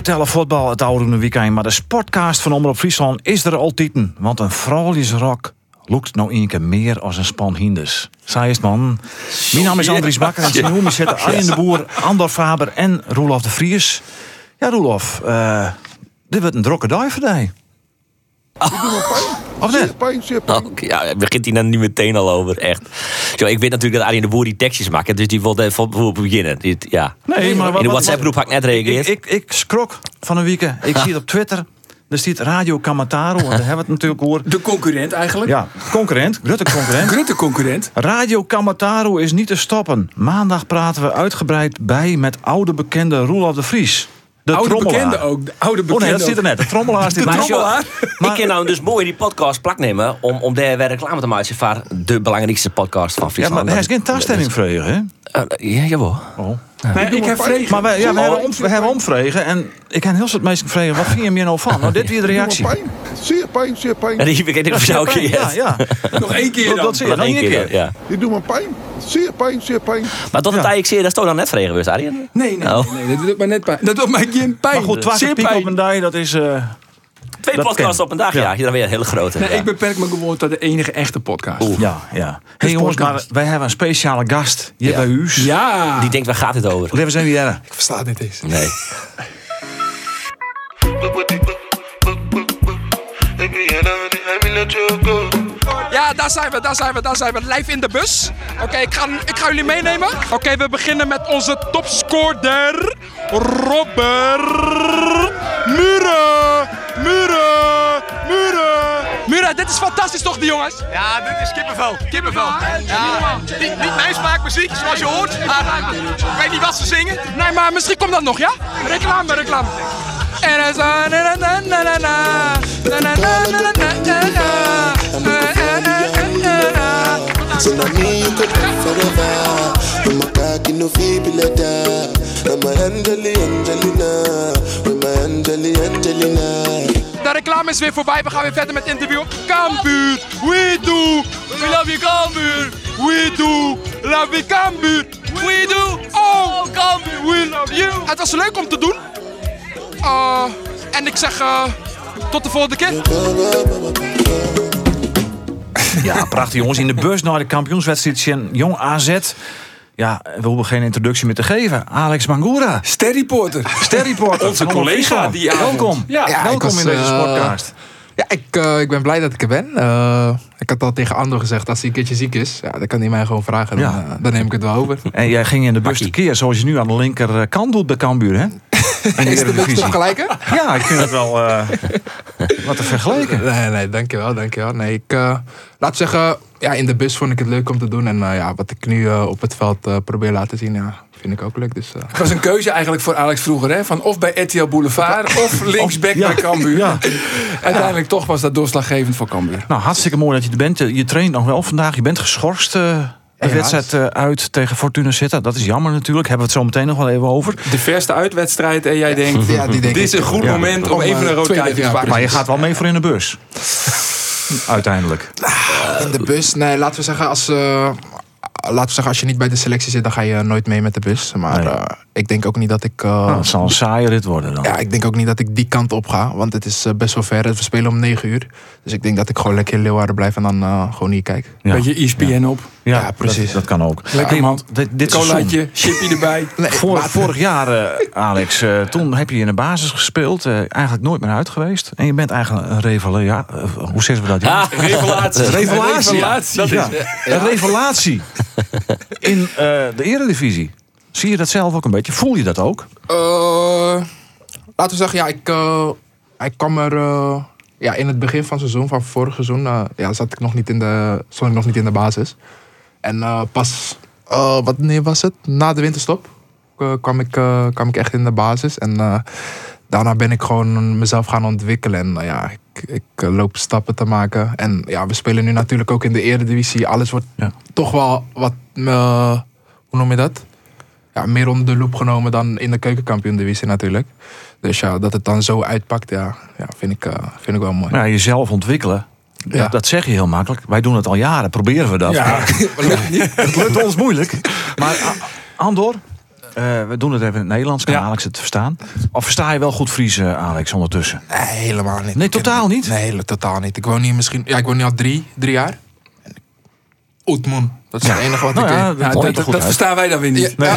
Betellen voetbal het oude weekend, maar de sportcast van Omroep Friesland is er altijd. Want een vrouwelijke rock loopt nou een keer meer als een span hinders. Zij is het, man. Mijn naam is Andries Bakker en tegenover me zitten Arjen de Boer, Andor Faber en Roelof de Vries. Ja, Roelof, eh, dit wordt een drokke dag voor. Of net? Pijn, zeer pijn. Oh, ja, begint hij dan nu meteen al over, echt. Zo, ik weet natuurlijk dat Arjen de Boer die tekstjes maakt, dus die wil even beginnen. Die- Ja. Nee, maar In wat- de wat- WhatsApp-groep had ik net reageerd. Ik, ik, ik schrok van een weekend. Ik zie het op Twitter. Er staat Radio Kamataro, want daar hebben we het natuurlijk over. De concurrent eigenlijk. Ja, concurrent, grote concurrent. Grote concurrent. Radio Kamataro is niet te stoppen. Maandag praten we uitgebreid bij met oude bekende Roelof de Vries. De oude trommelaar. bekende ook. De oude Oh bekende nee, dat zit er net. De trommelaar zit er net. trommelaar. ik kan nou dus mooi die podcast plak nemen om, om daar weer reclame te maken voor de belangrijkste podcast van Ja, Friesland. maar hij is geen taststelling vregen, hè? Eh, ja, jawel. Oh. Nee, ik heb vregen. Maar wij, ja, we, hebben we hebben omvregen en ik heb heel veel mensen gevraagd, wat vind je meer nou van? Nou, dit weer de reactie. Pijn. Zeer pijn, zeer pijn. Ja, die weet ik of jou een keer Ja, ja. Nog één keer Dat, dan. dat zie je, Nog één keer, keer. ja. Die doen me pijn. Zeer pijn, zeer pijn. Maar tot het Ja. tijd ik zie, dat is toch dan net vregen geweest, Arjen? Nee, nee, Oh. nee, nee, dat doet mij net pijn. Dat doet mij geen pijn. Maar goed, 12 Zeer piek pijn. op een dag, dat is... Twee Dat podcasts ken. op een dag, ja. Ja. Hier dan weer een hele grote. Nee, ja. ik beperk me gewoon tot de enige echte podcast. ja, ja. hey, jongens, maar wij hebben een speciale gast hier bij u. Ja. Die denkt, waar gaat dit over? Leven zijn weer. Ik versta het niet eens. Nee. Ja, daar zijn we, daar zijn we, daar zijn we. Live in de bus. Oké, ik, ga, ik ga jullie meenemen. Oké, we beginnen met onze topscorer. Robert. Muren. Muren, dit is fantastisch toch, die jongens? Ja, dit is kippenvel. Kippenvel. Ja, niet, niet mijn smaakmuziek, zoals je hoort. Maar ik weet niet wat ze zingen. Nee, maar misschien komt dat nog, ja? Reclame, reclame. En er zijn- na, na, na, na, na, na. Na, na, na, na, na, na, na. Eh, eh, eh, eh, eh, eh. So now me you could forever. Cocky no. I'm Angelina. Angelina. De reclame is weer voorbij. We gaan weer verder met het interview. Cambuur, we do. We love you, Cambuur. We do. Love you, Cambuur. We do. Oh, Cambuur, we love you. Het was leuk om te doen. Uh, en ik zeg uh, tot de volgende keer. Ja, prachtig jongens. In de bus naar de kampioenswedstrijd Jong AZ. Ja, we hoeven geen introductie meer te geven. Alex Mangura, Sterreporter. sterreporter. Onze collega die avond. Welkom. Ja. Welkom was, in deze eh, podcast. Ja, ik, eh, ik ben blij dat ik er ben. Eh, ik had al tegen Ando gezegd, als hij een keertje ziek is, ja, dan kan hij mij gewoon vragen. Dan, Ja. dan neem ik het wel over. En jij ging in de bus tekeer zoals je nu aan de linkerkant doet bij Cambuur, hè? In de Is het een beetje Eredivisie. te vergelijken? Ja, ik vind het wel eh, wat te vergelijken. Nee, nee, dankjewel, dankjewel. Nee, ik, eh, laat zeggen, ja, in de bus vond ik het leuk om te doen. En eh, ja, wat ik nu eh, op het veld eh, probeer laten zien, ja, vind ik ook leuk. Dus, eh, Het was een keuze eigenlijk voor Alex vroeger. Hè? Van of bij RTL Boulevard of linksback ja. bij Cambuur. Ja. Uiteindelijk toch was dat doorslaggevend voor Cambuur. Nou, hartstikke mooi dat je er bent. Je je traint nog wel vandaag. Je bent geschorst. Eh de wedstrijd eh, uit tegen Fortuna Sittard. Dat is jammer natuurlijk. Hebben we het zo meteen nog wel even over. De verste uitwedstrijd en jij denkt... Ja, die denk dit is een goed ja. moment om Om, even eh, een rood 32 kaartje te pakken. Maar je gaat wel mee voor in de bus. Uiteindelijk. in de bus, nee, laten we zeggen, als, eh, laten we zeggen, als je niet bij de selectie zit, dan ga je nooit mee met de bus. Maar Nee. Ik denk ook niet dat ik. Nou, het zal een saaie rit worden dan. Ja, ik denk ook niet dat ik die kant op ga. Want het is eh, best wel ver. We spelen om 9 uur. Dus ik denk dat ik gewoon lekker in Leeuwarden blijf en dan eh, gewoon hier kijk. Ja. Beetje ESPN op. Ja, Ja, precies. Dat, dat kan ook. Lekker Hey, man. dit, Colaatje, chippy erbij. Nee, Vor- maar- vorig jaar, eh, Alex, eh, toen heb je in de basis gespeeld. eh, eigenlijk nooit meer uit geweest. En je bent eigenlijk een revelatie. hoe zeggen we dat? Ah, jongens? revelatie. Revelatie. Revelatie. Dat is een revelatie in eh, de eredivisie. Zie je dat zelf ook een beetje? Voel je dat ook? Eh, laten we zeggen, ja, ik, eh, ik kwam er eh, ja, in het begin van het seizoen, van vorig seizoen, ja, zat ik nog niet in de, stond ik nog niet in de basis. En pas, wat wanneer was het? Na de winterstop kwam, ik, kwam ik echt in de basis. En daarna ben ik gewoon mezelf gaan ontwikkelen. En ja, ik, ik loop stappen te maken. En ja, we spelen nu natuurlijk ook in de eredivisie. Alles wordt Ja. toch wel wat, hoe noem je dat? Ja, meer onder de loep genomen dan in de keukenkampioen-divisie natuurlijk. Dus ja, dat het dan zo uitpakt, ja, ja vind, ik, eh, vind ik wel mooi. Nou, jezelf ontwikkelen. Ja. Dat, dat zeg je heel makkelijk. Wij doen het al jaren. Proberen we dat. Ja. het lukt ons moeilijk. Maar A- Andor, Eh, we doen het even in het Nederlands. Kan Ja. Alex het verstaan? Of versta je wel goed Fries, eh, Alex, ondertussen? Nee, helemaal niet. Nee, totaal niet? Nee, totaal niet. Ik woon hier misschien... Ja, ik woon hier al drie, drie jaar. Dat is het enige wat Nou ik ja, ken. dat dat, dat verstaan wij dan weer niet. Ja,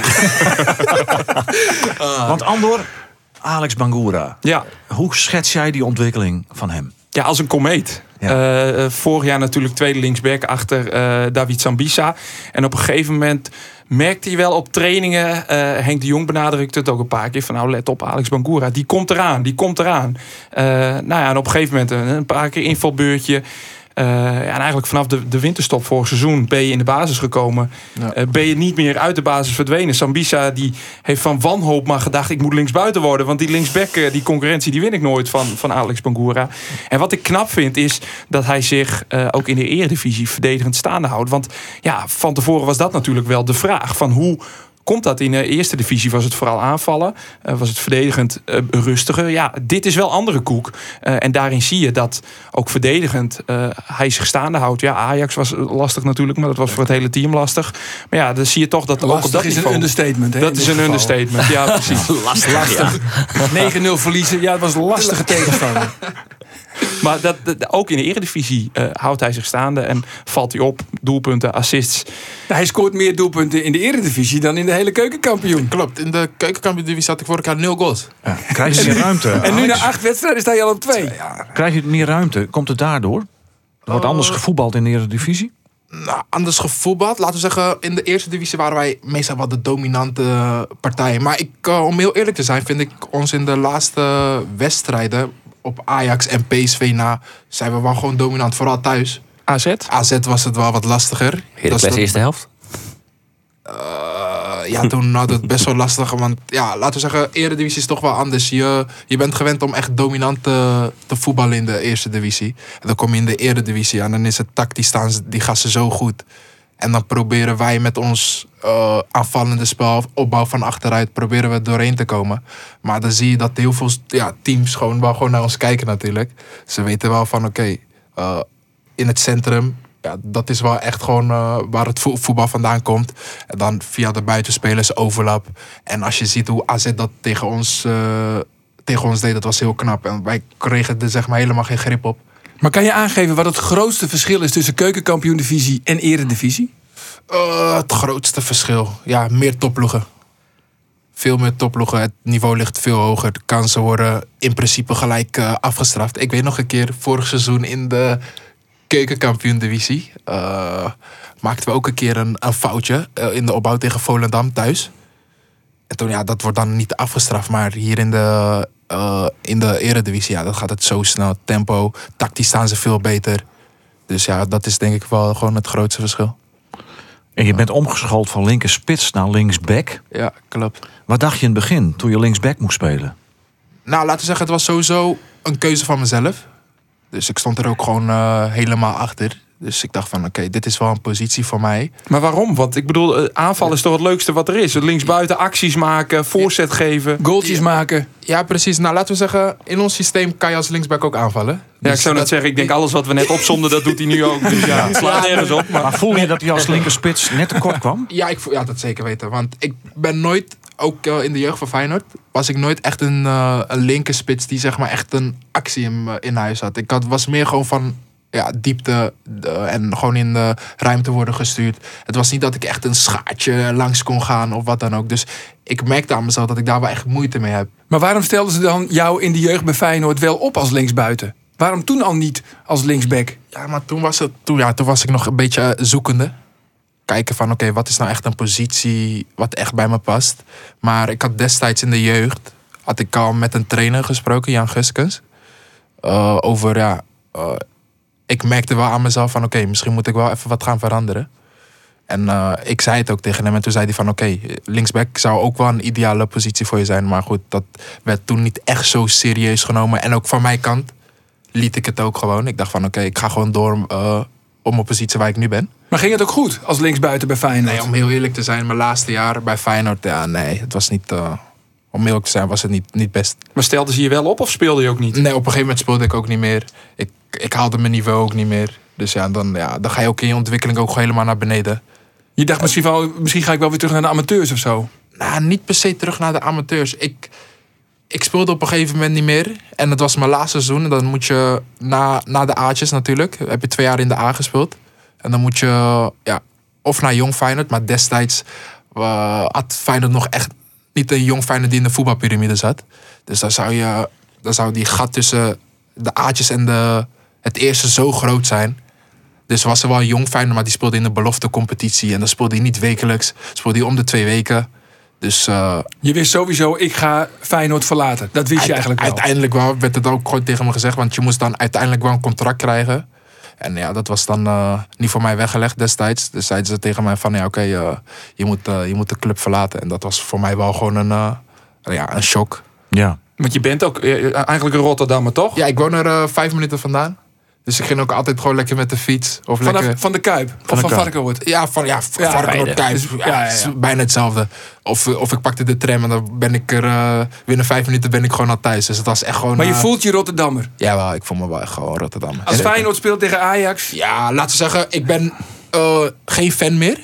Want Andor, Alex Bangura. Ja. Hoe schets jij die ontwikkeling van hem? Ja, als een komeet. Ja. Eh, eh, vorig jaar natuurlijk tweede linksback achter eh, David Sambisa. En op een gegeven moment merkte hij wel op trainingen... eh, Henk de Jong benadrukte het ook een paar keer... van nou let op Alex Bangura, die komt eraan, die komt eraan. Eh, nou ja, en op een gegeven moment een, een paar keer invalbeurtje... Eh, en eigenlijk vanaf de, de winterstop vorig seizoen ben je in de basis gekomen. Ja. Eh, ben je niet meer uit de basis verdwenen. Sambisa die heeft van wanhoop maar gedacht... ik moet linksbuiten worden. Want die linksback, eh, die concurrentie, die win ik nooit van, van Alex Bangura. En wat ik knap vind is dat hij zich ook in de eredivisie verdedigend staande houdt. Want ja, van tevoren was dat natuurlijk wel de vraag. Van hoe komt dat in de eerste divisie? Was het vooral aanvallen? Eh, was het verdedigend eh, rustiger? Ja, dit is wel andere koek. Eh, en daarin zie je dat ook verdedigend eh, hij zich staande houdt. Ja, Ajax was lastig natuurlijk, maar dat was voor het hele team lastig. Maar ja, dan zie je toch dat ook op Lastig dat is een understatement. Hè, Dat is een geval. understatement, ja precies. Lastig. Ja. 9-0 verliezen, ja, het was een lastige tegenstander. Maar dat, dat- ook in de eredivisie eh, houdt hij zich staande en valt hij op. Doelpunten, assists. Hij scoort meer doelpunten in de eredivisie dan in de hele keukenkampioen. Klopt. In de keukenkampioen-divisie had ik vorig jaar nul goals. Krijg je meer ruimte? En nu na acht wedstrijden sta je al op twee. Krijg je meer ruimte? Komt het daardoor? Er wordt anders gevoetbald in de Eredivisie? nou, anders gevoetbald. Laten we zeggen, in de eerste divisie waren wij meestal wel de dominante partij. Maar ik, eh, om heel eerlijk te zijn, vind ik ons in de laatste wedstrijden op Ajax en PSV na, zijn we wel gewoon dominant. Vooral thuis. AZ. AZ was het wel wat lastiger. Dat is Heracles dat- eerste helft. Eh, ja, toen had het best wel lastig. Want ja, laten we zeggen, eredivisie is toch wel anders. Je, je bent gewend om echt dominant te, te voetballen in de eerste divisie. En dan kom je in de eredivisie en dan is het tactisch staan ze- die gasten zo goed. En dan proberen wij met ons eh, aanvallende spel, opbouw van achteruit, proberen we doorheen te komen. Maar dan zie je dat heel veel ja, teams gewoon wel gewoon naar ons kijken natuurlijk. Ze weten wel van oké, eh, in het centrum, ja, dat is wel echt gewoon eh, waar het vo- voetbal vandaan komt. En dan via de buitenspelers overlap. En als je ziet hoe AZ dat tegen ons, tegen ons deed, dat was heel knap. En wij kregen er zeg maar helemaal geen grip op. Maar kan je aangeven wat het grootste verschil is tussen keukenkampioen-divisie en eredivisie? Eh, het grootste verschil. Ja, meer topploegen. Veel meer topploegen. Het niveau ligt veel hoger. De kansen worden in principe gelijk eh, afgestraft. Ik weet nog een keer, vorig seizoen in de keukenkampioen-divisie... eh, maakten we ook een keer een, een foutje in de opbouw tegen Volendam thuis. En toen, ja, dat wordt dan niet afgestraft. Maar hier in de, eh, in de eredivisie, ja, dan gaat het zo snel. Tempo, tactisch staan ze veel beter. Dus ja, dat is denk ik wel gewoon het grootste verschil. En je bent omgeschoold van linker spits naar linksback. Ja, klopt. Wat dacht je in het begin toen je linksback moest spelen? Nou, laten we zeggen, het was sowieso een keuze van mezelf. Dus ik stond er ook gewoon eh, helemaal achter. Dus ik dacht van, oké, dit is wel een positie voor mij. Maar waarom? Want ik bedoel, eh, aanval is toch het leukste wat er is. Linksbuiten acties maken, voorzet geven. Goaltjes maken. Ja, precies. Nou, laten we zeggen, in ons systeem kan je als linksback ook aanvallen. Ja, ik Dus zou net dat- zeggen, ik denk alles wat we net opzomden, dat doet hij nu ook. Dus ja, het slaat nergens op. Maar Maar voel je dat hij als linker spits net tekort kwam? Ja, ik, voel- ja, dat zeker weten. Want ik ben nooit, ook eh, in de jeugd van Feyenoord, was ik nooit echt een, eh een linkerspits die zeg maar echt een actie in, in huis had. Ik had, was meer gewoon van ja, diepte en gewoon in de ruimte worden gestuurd. Het was niet dat ik echt een schaartje langs kon gaan of wat dan ook. Dus ik merkte aan mezelf dat ik daar wel echt moeite mee heb. Maar waarom stelden ze dan jou in de jeugd bij Feyenoord wel op als linksbuiten? Waarom toen al niet als linksback? Ja, maar toen was, het, toen, ja, toen was ik nog een beetje eh, zoekende. Kijken van, oké, wat is nou echt een positie wat echt bij me past. Maar ik had destijds in de jeugd, had ik al met een trainer gesproken, Jan Guskens. eh, over, ja, eh, ik merkte wel aan mezelf van, oké, misschien moet ik wel even wat gaan veranderen. En eh, ik zei het ook tegen hem en toen zei hij van, oké, linksback zou ook wel een ideale positie voor je zijn. Maar goed, dat werd toen niet echt zo serieus genomen. En ook van mijn kant liet ik het ook gewoon. Ik dacht van oké, ik ga gewoon door eh, om mijn positie waar ik nu ben. Maar ging het ook goed als linksbuiten bij Feyenoord? Nee, om heel eerlijk te zijn, mijn laatste jaar bij Feyenoord, ja nee, het was niet, eh, om eerlijk te zijn, was het niet, niet best. Maar stelden ze je wel op of speelde je ook niet? Nee, op een gegeven moment speelde ik ook niet meer. Ik, ik haalde mijn niveau ook niet meer. Dus ja dan, ja, dan ga je ook in je ontwikkeling ook helemaal naar beneden. Je dacht misschien, wel, misschien ga ik wel weer terug naar de amateurs of zo. Nou, niet per se terug naar de amateurs. Ik, ik speelde op een gegeven moment niet meer. En het was mijn laatste seizoen. En dan moet je na, na de A'tjes natuurlijk. Heb je twee jaar in de A gespeeld. En dan moet je ja, of naar Jong Feyenoord. Maar destijds eh, had Feyenoord nog echt niet een Jong Feyenoord die in de voetbalpyramide zat. Dus dan zou, je, dan zou die gat tussen de A'tjes en de, het eerste zo groot zijn. Dus was er wel een Jong Feyenoord, maar die speelde in de belofte competitie. En dan speelde hij niet wekelijks. Speelde hij om de twee weken. Dus eh, Je wist sowieso, ik ga Feyenoord verlaten. Dat wist je eigenlijk wel. Uiteindelijk wel, werd het ook gewoon tegen me gezegd. Want je moest dan uiteindelijk wel een contract krijgen. En ja, dat was dan eh, niet voor mij weggelegd destijds. Dus zeiden ze tegen mij van, ja oké, eh, je, moet, eh, je moet de club verlaten. En dat was voor mij wel gewoon een, eh, ja, een shock. Ja. Want je bent ook eigenlijk een Rotterdammer, toch? Ja, ik woon er eh, vijf minuten vandaan. Dus ik ging ook altijd gewoon lekker met de fiets. Of Vanaf, lekker... van de Kuip. of van. Varkenoord. Ja, van ja, Ja, Varkenoord. Kuip. Dus- ja, ja, ja, het is ja. bijna hetzelfde. Of, of ik pakte de tram en dan ben ik er... eh, binnen vijf minuten ben ik gewoon al thuis. Dus het was echt gewoon... Maar je eh, voelt je Rotterdammer. Ja, wel, ik voel me wel echt gewoon Rotterdam. Als Feyenoord speelt tegen Ajax. Ja, laten we zeggen, ik ben eh, geen fan meer.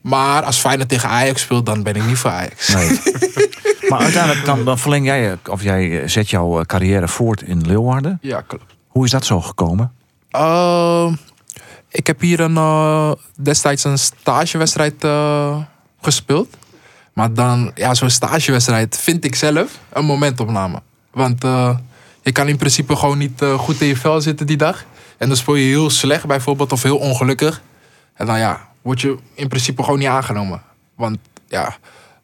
Maar als Feyenoord tegen Ajax speelt, dan ben ik niet voor Ajax. Nee. maar uiteindelijk dan, dan verleng jij, of jij zet jouw carrière voort in Leeuwarden. Ja, klopt. Hoe is dat zo gekomen? Eh, ik heb hier een, eh, destijds een stagewedstrijd eh, gespeeld. Maar dan, ja, zo'n stagewedstrijd vind ik zelf een momentopname. Want eh, je kan in principe gewoon niet goed in je vel zitten die dag. En dan speel je heel slecht bijvoorbeeld of heel ongelukkig. En dan ja, word je in principe gewoon niet aangenomen. Want ja,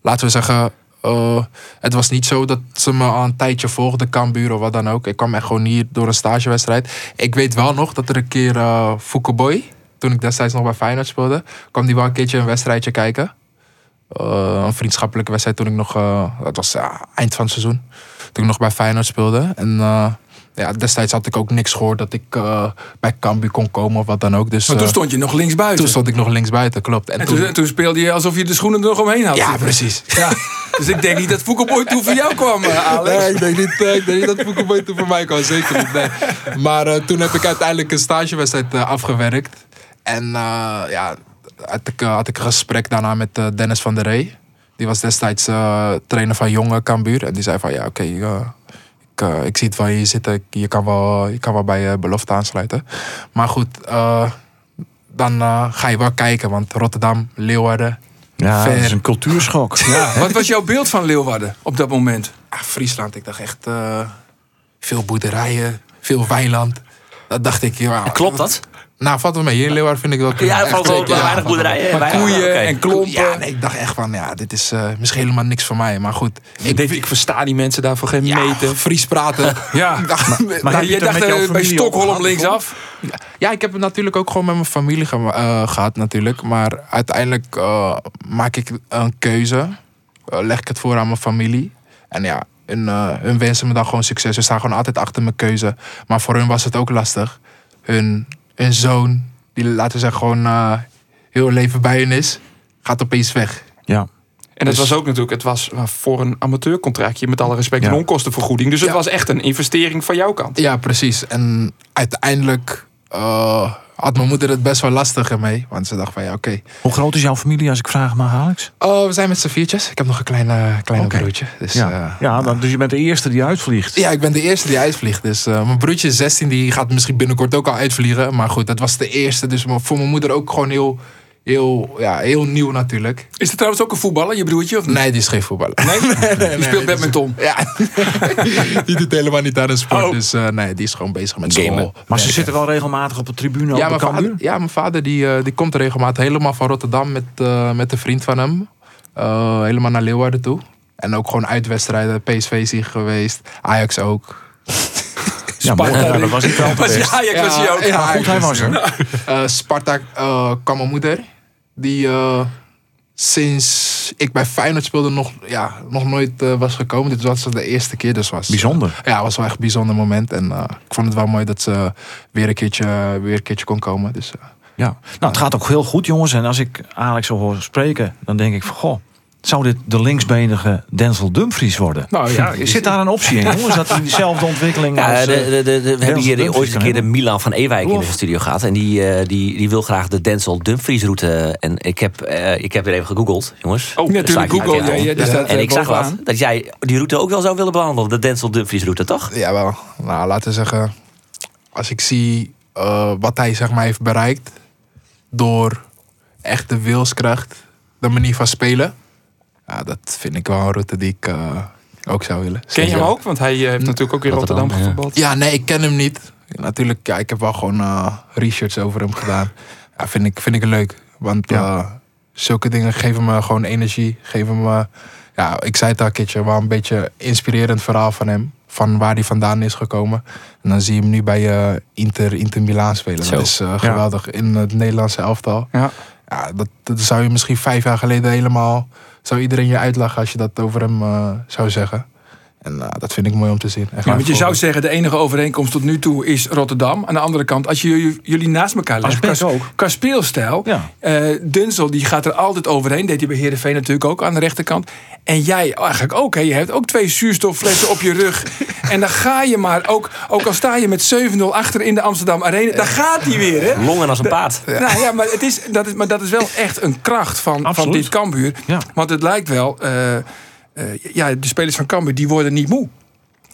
laten we zeggen, eh, het was niet zo dat ze me al een tijdje volgden, Cambuur of wat dan ook. Ik kwam echt gewoon hier door een stagewedstrijd. Ik weet wel nog dat er een keer uh, toen ik destijds nog bij Feyenoord speelde, kwam die wel een keertje een wedstrijdje kijken. Eh, een vriendschappelijke wedstrijd toen ik nog, dat was eind van het seizoen, toen ik nog bij Feyenoord speelde. En ja, destijds had ik ook niks gehoord dat ik bij Cambuur kon komen of wat dan ook. Dus, Maar toen stond je nog linksbuiten. toen stond ik nog linksbuiten, klopt. En, en toen, toen, speelde je alsof je de schoenen er nog omheen had. ja, precies. Ja. Dus ik denk niet dat Foukeboy toen voor jou kwam, eh, Alex. Nee, ik denk niet, eh, ik denk niet dat Boekenboy toen voor mij kwam. Zeker niet, nee. Maar eh, toen heb ik uiteindelijk een stagewedstrijd afgewerkt. En ja, had ik, had ik een gesprek daarna met Dennis van der Rey. Die was destijds trainer van Jonge Cambuur. En die zei van, ja, oké, ik, ik zie het wel hier zitten. Je kan wel, je kan wel bij je belofte aansluiten. Maar goed, dan ga je wel kijken. Want Rotterdam, Leeuwarden, Ja, Ver. dat is een cultuurschok. Ja. Wat was jouw beeld van Leeuwarden op dat moment? Ah, Friesland, ik dacht echt eh, veel boerderijen, veel weiland. Dat dacht ik, ja. Klopt dat? Nou, valt wel mee. Hier in Leeuwarden vind ik wel Ja, wel weinig valt wel mee. boerderijen. Maar weinig- koeien en klompen. Ja, nee, ik dacht echt van, ja, dit is eh, misschien helemaal niks voor mij. Maar goed, Ik, ik versta die mensen daarvoor geen ja, meter. Fries praten. Ja. Ik dacht- Maar Nou, heb je dacht eh, bij Stockholm linksaf. Ja, ik heb het natuurlijk ook gewoon met mijn familie ge- eh, gehad natuurlijk. Maar uiteindelijk eh, maak ik een keuze. Leg ik het voor aan mijn familie. En ja, hun, eh, hun wensen me dan gewoon succes. Ze staan gewoon altijd achter mijn keuze. Maar voor hun was het ook lastig. Hun, hun zoon, die laten we zeggen gewoon eh, heel leven bij hun is, gaat opeens weg. Ja. En het Dus- was ook natuurlijk, het was uh, voor een amateurcontractje met alle respect Ja. een onkostenvergoeding. Dus het Ja. was echt een investering van jouw kant. Ja, precies. En uiteindelijk eh, had mijn moeder het best wel lastig ermee. Want ze dacht van ja, oké. Hoe groot is jouw familie, als ik vraag mag, Alex? Oh, we zijn met z'n viertjes. Ik heb nog een kleine, kleine Oké. broertje. Dus, Ja, eh, ja dan, dus je bent de eerste die uitvliegt. Ja, ik ben de eerste die uitvliegt. Dus eh, mijn broertje is 16, die gaat misschien binnenkort ook al uitvliegen. Maar goed, dat was de eerste. Dus voor mijn moeder ook gewoon heel, heel, ja, heel nieuw natuurlijk. Is er trouwens ook een voetballer, je broertje? Of niet? Nee, die is geen voetballer. Nee? Die speelt badminton. Ja, die doet helemaal niet aan de sport. Oh. Dus eh, nee, die is gewoon bezig met Gamen. school. Maar ze zitten wel regelmatig op de tribune ja, op de vader, ja, mijn vader die, eh, die komt regelmatig helemaal van Rotterdam met, eh, met een vriend van hem. Eh, helemaal naar Leeuwarden toe. En ook gewoon uitwedstrijden. PSV zie geweest. Ajax ook. Ja. Ja, dat was niet wel Was ja, Ajax was hij ook. ja, Maar goed, hij was er. Eh, Sparta eh, kwam mijn moeder. Die eh, sinds ik bij Feyenoord speelde nog, ja, nog nooit eh, was gekomen. Dit was de eerste keer. Dus was, Bijzonder. Ja, het was wel echt een bijzonder moment. En eh, ik vond het wel mooi dat ze weer een keertje, weer een keertje kon komen. Dus, Ja. Nou, het gaat ook heel goed, jongens. En als ik Alex zo hoor spreken, dan denk ik van, goh, Zou dit de linksbenige Denzel Dumfries worden? Nou ja, Zit daar een optie in, jongens? Dat hij diezelfde ontwikkeling Ja, als... de, eh, de, de, de- we hebben hier Dumfries ooit een keer de? Milan van Ewijk in de studio gehad. En die, eh, die, die wil graag de Denzel Dumfries route. En ik heb, eh, ik heb weer even gegoogeld, jongens. Oh, natuurlijk, Google, ja, ja, En ik zag wat, dat jij die route ook wel zou willen behandelen. De Denzel Dumfries route, toch? Jawel. Nou, laten we zeggen, als ik zie eh, wat hij zeg maar heeft bereikt door echt de wilskracht, de manier van spelen, ja, dat vind ik wel een route die ik eh, ook zou willen. Ken je hem Ja. ook? Want hij eh, heeft natuurlijk ook in Rotterdam, Rotterdam, ja. gevoetbald. Ja, nee, ik ken hem niet. Natuurlijk, ja, ik heb wel gewoon eh, research over hem gedaan. Ja, vind ik, vind ik leuk. Want eh, zulke dingen geven me gewoon energie. Geven me, ja, ik zei het al een keertje, wel een beetje inspirerend verhaal van hem. Van waar hij vandaan is gekomen. En dan zie je hem nu bij eh, Inter, Inter Milaan spelen. Zo. Dat is eh, geweldig. In het Nederlandse elftal. Ja. Ja, dat, dat zou je misschien vijf jaar geleden helemaal... Zou iedereen je uitlachen als je dat over hem eh, zou zeggen. En eh, dat vind ik mooi om te zien. Echt Ja, want je zou zeggen, de enige overeenkomst tot nu toe is Rotterdam. Aan de andere kant, als je jullie naast elkaar legt, qua, ook. qua speelstijl. Ja. eh, Dunsel die gaat er altijd overheen. Deed hij bij Heerenveen natuurlijk ook aan de rechterkant. En jij eigenlijk ook. Hè? Je hebt ook twee zuurstofflessen op je rug. En dan ga je maar, ook, ook al sta je met 7-0 achter in de Amsterdam Arena. Dan gaat hij weer. Hè? Longen als een paard. Nou ja, maar, het is, dat is, maar dat is wel echt een kracht van, van dit Cambuur. Ja. Want het lijkt wel... eh, eh, ja, de spelers van Cambuur die worden niet moe.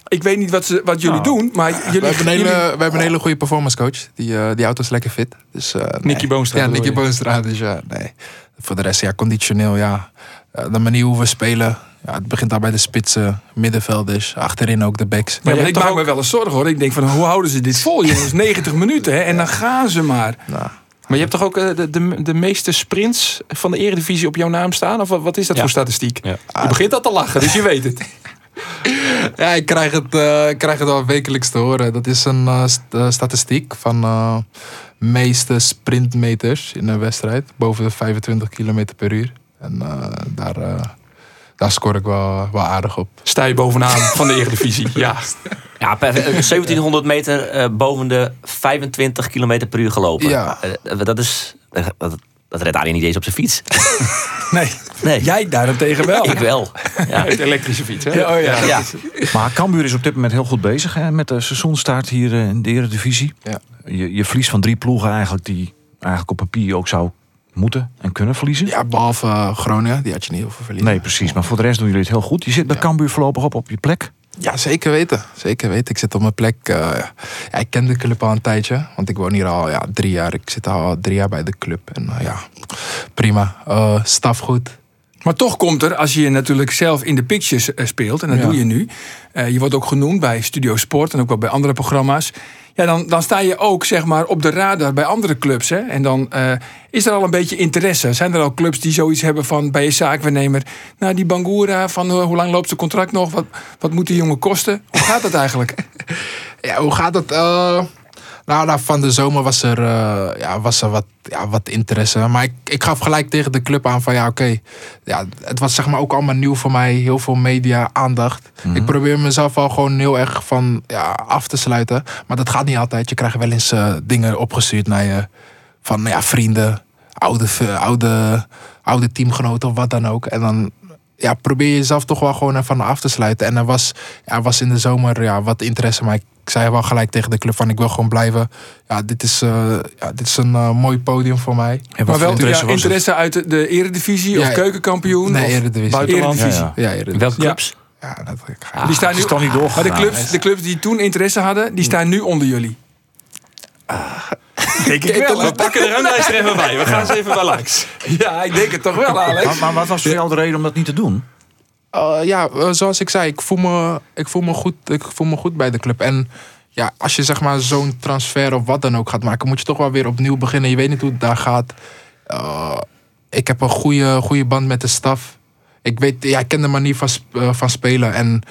Ik weet niet wat, ze, wat jullie Nou, doen, maar jullie... We hebben, een hele, jullie- we hebben een hele goede performance coach. Die, eh, die auto is lekker fit. Dus, eh, nee. Nicky Boonstra Ja, Nicky? Boonstra. Dus ja, nee. Voor de rest, ja, conditioneel, ja. Eh, de manier hoe we spelen. Ja, het begint al bij de spitsen, middenvelders. Achterin ook de backs. Ja, maar ik maak ook- me wel eens zorgen hoor. Ik denk van hoe houden ze dit vol jongens? 90 minuten hè? En dan gaan ze maar. Nou, Maar je hebt toch ook eh, de, de, de meeste sprints van de Eredivisie op jouw naam staan? Of wat, is dat Ja. voor statistiek? Ja. Je begint al te lachen, dus je weet het. ja, ik krijg, het, eh, ik krijg het al wekelijks te horen. Dat is een eh, st- eh, statistiek van eh meeste sprintmeters in een wedstrijd. Boven de 25 km per uur. En eh, daar, eh, daar scoor ik wel, wel aardig op. Sta je bovenaan van de Eredivisie. Ja. Ja, per, eh, 1700 meter eh, boven de 25 km per uur gelopen. Ja. Eh, dat is... Dat, dat redt Arjen niet eens op zijn fiets. Nee, Nee, jij daarentegen wel. ik wel. Ja. Het elektrische fiets, hè? Ja, oh ja. Ja. Maar Cambuur is op dit moment heel goed bezig hè, met de seizoenstart hier in de Eredivisie. Ja. Je, je verliest van drie ploegen eigenlijk die eigenlijk op papier ook zou moeten en kunnen verliezen. Ja, behalve eh, Groningen, die had je niet heel veel verliezen. Nee, precies. Maar voor de rest doen jullie het heel goed. Je zit bij Ja. Cambuur voorlopig op op je plek. Ja, zeker weten. Zeker weten. Ik zit op mijn plek. eh, ja, ik ken de club al een tijdje. Want ik woon hier al ja, drie jaar. Ik zit al drie jaar bij de club. En eh, ja, prima. Eh, staf goed. Maar toch komt er, als je natuurlijk zelf in de pictures speelt, en dat Ja. doe je nu. eh, je wordt ook genoemd bij Studio Sport en ook wel bij andere programma's. Ja, dan, dan sta je ook zeg maar op de radar bij andere clubs. Hè? En dan eh, is er al een beetje interesse. Zijn er al clubs die zoiets hebben van bij je zaakwaarnemer. Nou, die Bangura, van eh, hoe lang loopt zijn contract nog? Wat, wat moet die jongen kosten? Hoe gaat dat eigenlijk? Ja, hoe gaat het? Eh, nou, nou, van de zomer was er, eh, ja, was er wat, ja, wat interesse. Maar ik, ik gaf gelijk tegen de club aan van ja, oké. Ja, het was zeg maar ook allemaal nieuw voor mij. Heel veel media, aandacht. Ik probeer mezelf al gewoon heel erg van ja, af te sluiten. Maar dat gaat niet altijd. Je krijgt wel eens eh, dingen opgestuurd naar je. Van ja, vrienden, oude, oude, oude teamgenoten of wat dan ook. En dan ja, probeer je jezelf toch wel gewoon ervan af te sluiten. En er was, ja, was in de zomer ja, wat interesse. Maar ik zei wel gelijk tegen de club van ik wil gewoon blijven. Ja, dit is, eh, ja, dit is een eh, mooi podium voor mij. En maar wel interesse ja, uit de, eredivisie Ja, of keukenkampioen? Nee, of Eredivisie. buitenland? Ja, ja. Ja, Eredivisie. Welke clubs? Ja, dat ik- Die staan nu, is toch niet doorgegaan, maar de clubs, de clubs die toen interesse hadden, die staan nu onder jullie. Denk ik wel. We pakken de ranglijst er even bij. We gaan eens even bij langs. Ja, ik denk het toch wel, Alex. Maar, maar wat was voor jou de reden om dat niet te doen? Uh, ja, uh, zoals ik zei, ik voel, me, ik, voel me goed, ik voel me goed bij de club. En ja, als je zeg maar zo'n transfer of wat dan ook gaat maken, moet je toch wel weer opnieuw beginnen. Je weet niet hoe het daar gaat. Uh, ik heb een goede, goede band met de staf. Ik, weet, ja, ik ken de manier van, van spelen. En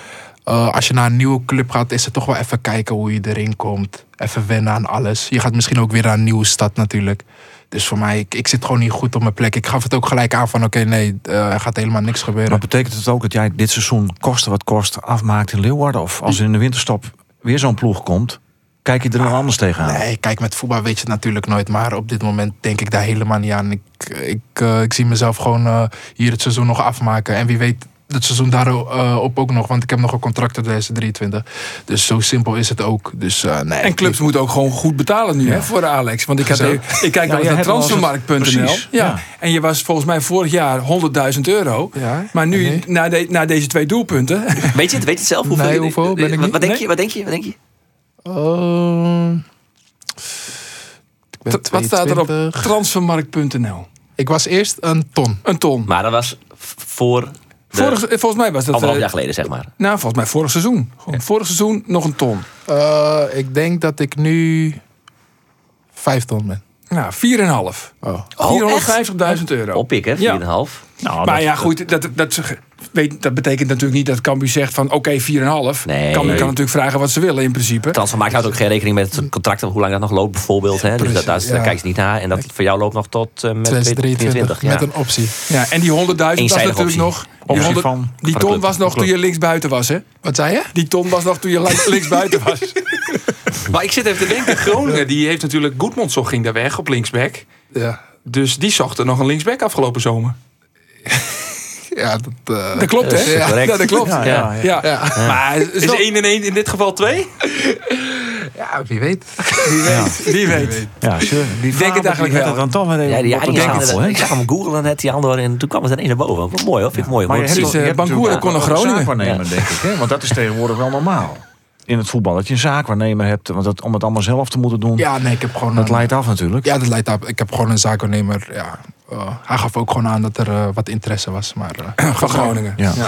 als je naar een nieuwe club gaat, is het toch wel even kijken hoe je erin komt. Even wennen aan alles. Je gaat misschien ook weer naar een nieuwe stad natuurlijk. Dus voor mij, ik, ik zit gewoon niet goed op mijn plek. Ik gaf het ook gelijk aan van oké, nee, uh, er gaat helemaal niks gebeuren. Maar betekent het ook dat jij dit seizoen kosten wat kost afmaakt in Leeuwarden? Of als er in de winterstop weer zo'n ploeg komt, kijk je er dan anders tegenaan? Nee, kijk, met voetbal weet je het natuurlijk nooit. Maar op dit moment denk ik daar helemaal niet aan. Ik, ik, eh, ik zie mezelf gewoon eh, hier het seizoen nog afmaken. En wie weet het seizoen daarop eh, op ook nog. Want ik heb nog een contract tot 2023. Dus zo simpel is het ook. Dus, eh, nee, En clubs moeten ook gewoon goed betalen nu hè, voor Alex. Want ik, had, ik kijk naar transfermarkt.nl. Ja. ja. En je was volgens mij vorig jaar 100.000 euro. Ja, Maar nu, nee. na, de- na deze twee doelpunten... Weet je het? Weet je het zelf? Hoeveel, Nee, hoeveel ben ik wat, wat denk Nee? je? Wat denk je? Wat denk je? Ehm, wat staat er op 22. transfermarkt.nl? Ik was eerst een ton. Een ton. Maar dat was voor Vorig, volgens mij was dat... anderhalf eh, jaar geleden, zeg maar. nou, volgens mij vorig seizoen. Gewoon vorig seizoen nog een ton. Eh, ik denk dat ik nu vijf ton ben. Nou, 4,5. Oh. Oh, 450.000 euro. Oppikken, 4,5. Ja. Nou, maar dat- ja, goed, dat, dat, weet, dat betekent natuurlijk niet dat Cambuur zegt van oké, 4,5. Nee. Cambuur kan natuurlijk vragen wat ze willen in principe. Transfermarkt houdt ook geen rekening met het contract, hoe lang dat nog loopt bijvoorbeeld. Hè? Dus dat, daar, daar ja. kijken ze niet naar. En dat voor jou loopt nog tot eh, met 2023 2023. Ja. met een optie. Ja, en die 100.000 was Eenzijdige natuurlijk optie. nog. Die, Optie 100 van- die van de ton club. was nog toen je linksbuiten was, hè? Wat zei je? Die ton was nog toen je li- linksbuiten was. Maar ik zit even te denken, Groningen die heeft natuurlijk Goedmondson ging daar weg op linksback. Ja, Dus die zocht er nog een linksback afgelopen zomer. ja dat, eh, Dat klopt, hè? Ja, dat klopt. Ja, Ja, ja, ja. Maar het is Is wel- 1 en 1 in dit geval 2? ja, wie weet. wie weet. Wie weet. Ja, sure. Die denk het eigenlijk wel. had Dan toch weer Ja, die, ja, de hè? ik zag hem googlen net, die andere, en toen kwam het ineens naar boven. Wat mooi hoor, vind ik mooi. Maar je hebt, je eh, natuurlijk kon een Groningen. zaakwaarnemer, denk ik. Hè? Want dat is tegenwoordig wel normaal. In het voetbal. Dat je een zaakwaarnemer hebt. Want dat, om het allemaal zelf te moeten doen. Ja, nee, ik heb gewoon Dat een, leidt af natuurlijk. Ja, dat leidt af. Ik heb gewoon een zaakwaarnemer. Ja, eh, hij gaf ook gewoon aan dat er eh, wat interesse was. Maar eh, Van Groningen. Ja.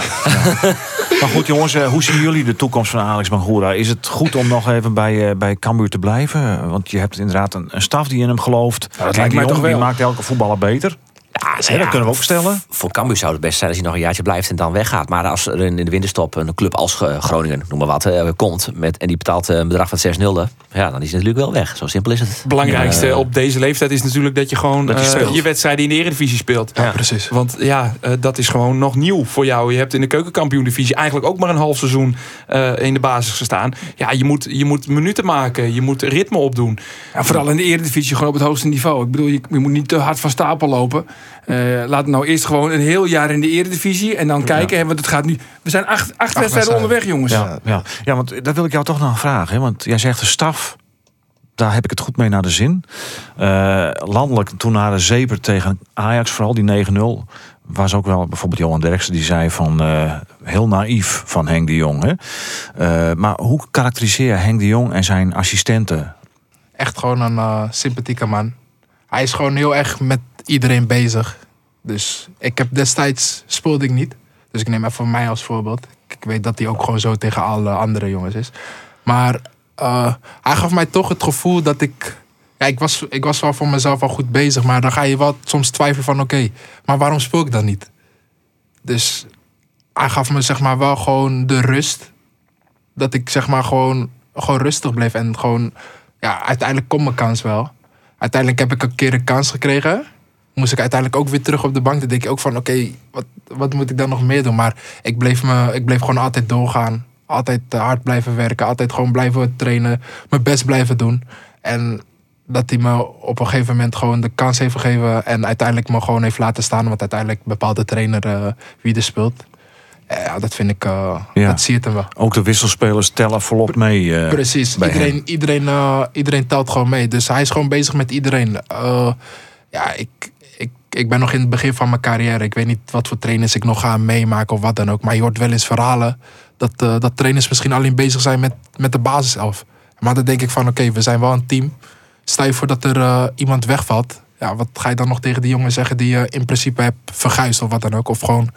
Maar goed jongens, hoe zien jullie de toekomst van Alex Bangura? Is het goed om nog even bij, eh, bij Cambuur te blijven? Want je hebt inderdaad een, een staf die in hem gelooft. dat Kijk, lijkt die mij toch jongen, die wel. maakt elke voetballer beter. Ja, Hè, dat kunnen we ook stellen. Voor Cambuur zou het best zijn als hij nog een jaartje blijft en dan weggaat. Maar als er in de winterstop een club als eh, Groningen, noem maar wat, eh, komt met, en die betaalt eh, een bedrag van 6 nulde, ja, dan is het natuurlijk wel weg. Zo simpel is het. Het belangrijkste Ja. op deze leeftijd is natuurlijk dat je gewoon Dat je eh, je wedstrijden in de Eredivisie speelt. ja, precies. Want ja, eh, dat is gewoon nog nieuw voor jou. Je hebt in de keukenkampioen-divisie eigenlijk ook maar een half seizoen eh, in de basis gestaan. Ja, je moet, je moet minuten maken, je moet ritme opdoen. Ja, vooral in de Eredivisie, gewoon op het hoogste niveau. Ik bedoel, je, je moet niet te hard van stapel lopen. Eh, laat nou eerst gewoon een heel jaar in de Eredivisie en dan kijken. hè, want het gaat nu. We zijn acht, acht, wedstrijden wedstrijden. onderweg, jongens. Ja, ja. ja, want dat wil ik jou toch nog vragen. Hè? Want jij zegt de staf, daar heb ik het goed mee naar de zin. Eh, landelijk, toen na de zeper tegen Ajax, vooral die 9-0... was ook wel bijvoorbeeld Johan Derksen die zei van... eh, heel naïef van Henk de Jong. Hè? Eh, maar hoe karakteriseer je Henk de Jong en zijn assistenten? Echt gewoon een sympathieke man. Hij is gewoon heel erg met iedereen bezig. Dus ik heb destijds speelde ik niet. Dus ik neem even mij als voorbeeld. Ik ik weet dat hij ook gewoon zo tegen alle andere jongens is. Maar eh, hij gaf mij toch het gevoel dat ik. Ja, ik was, ik was wel voor mezelf al goed bezig. Maar dan ga je wel soms twijfelen van oké, maar waarom speel ik dan niet? Dus hij gaf me zeg maar wel gewoon de rust. Dat ik zeg maar gewoon, gewoon rustig bleef. En gewoon, ja, uiteindelijk komt mijn kans wel. Uiteindelijk heb ik een keer een kans gekregen. Moest ik uiteindelijk ook weer terug op de bank. Dan denk ik ook van, oké, wat, wat moet ik dan nog meer doen? Maar ik bleef, me, ik bleef gewoon altijd doorgaan. Altijd eh, hard blijven werken. Altijd gewoon blijven trainen. Mijn best blijven doen. En dat hij me op een gegeven moment gewoon de kans heeft gegeven. En uiteindelijk me gewoon heeft laten staan. Want uiteindelijk bepaalt de trainer eh, wie er speelt. Ja, dat vind ik, eh, Ja. dat zie je wel. Ook de wisselspelers tellen volop mee. Precies, iedereen, hem. iedereen, iedereen telt gewoon mee. Dus hij is gewoon bezig met iedereen. Ja, ik, ik, ben nog in het begin van mijn carrière. Ik weet niet wat voor trainers ik nog ga meemaken of wat dan ook. Maar je hoort wel eens verhalen dat, eh, dat trainers misschien alleen bezig zijn met, met de basiself. Maar dan denk ik van oké, we zijn wel een team. Stel je voor dat er eh, iemand wegvalt. Ja, wat ga je dan nog tegen die jongen zeggen die je in principe hebt verguisd of wat dan ook. Of gewoon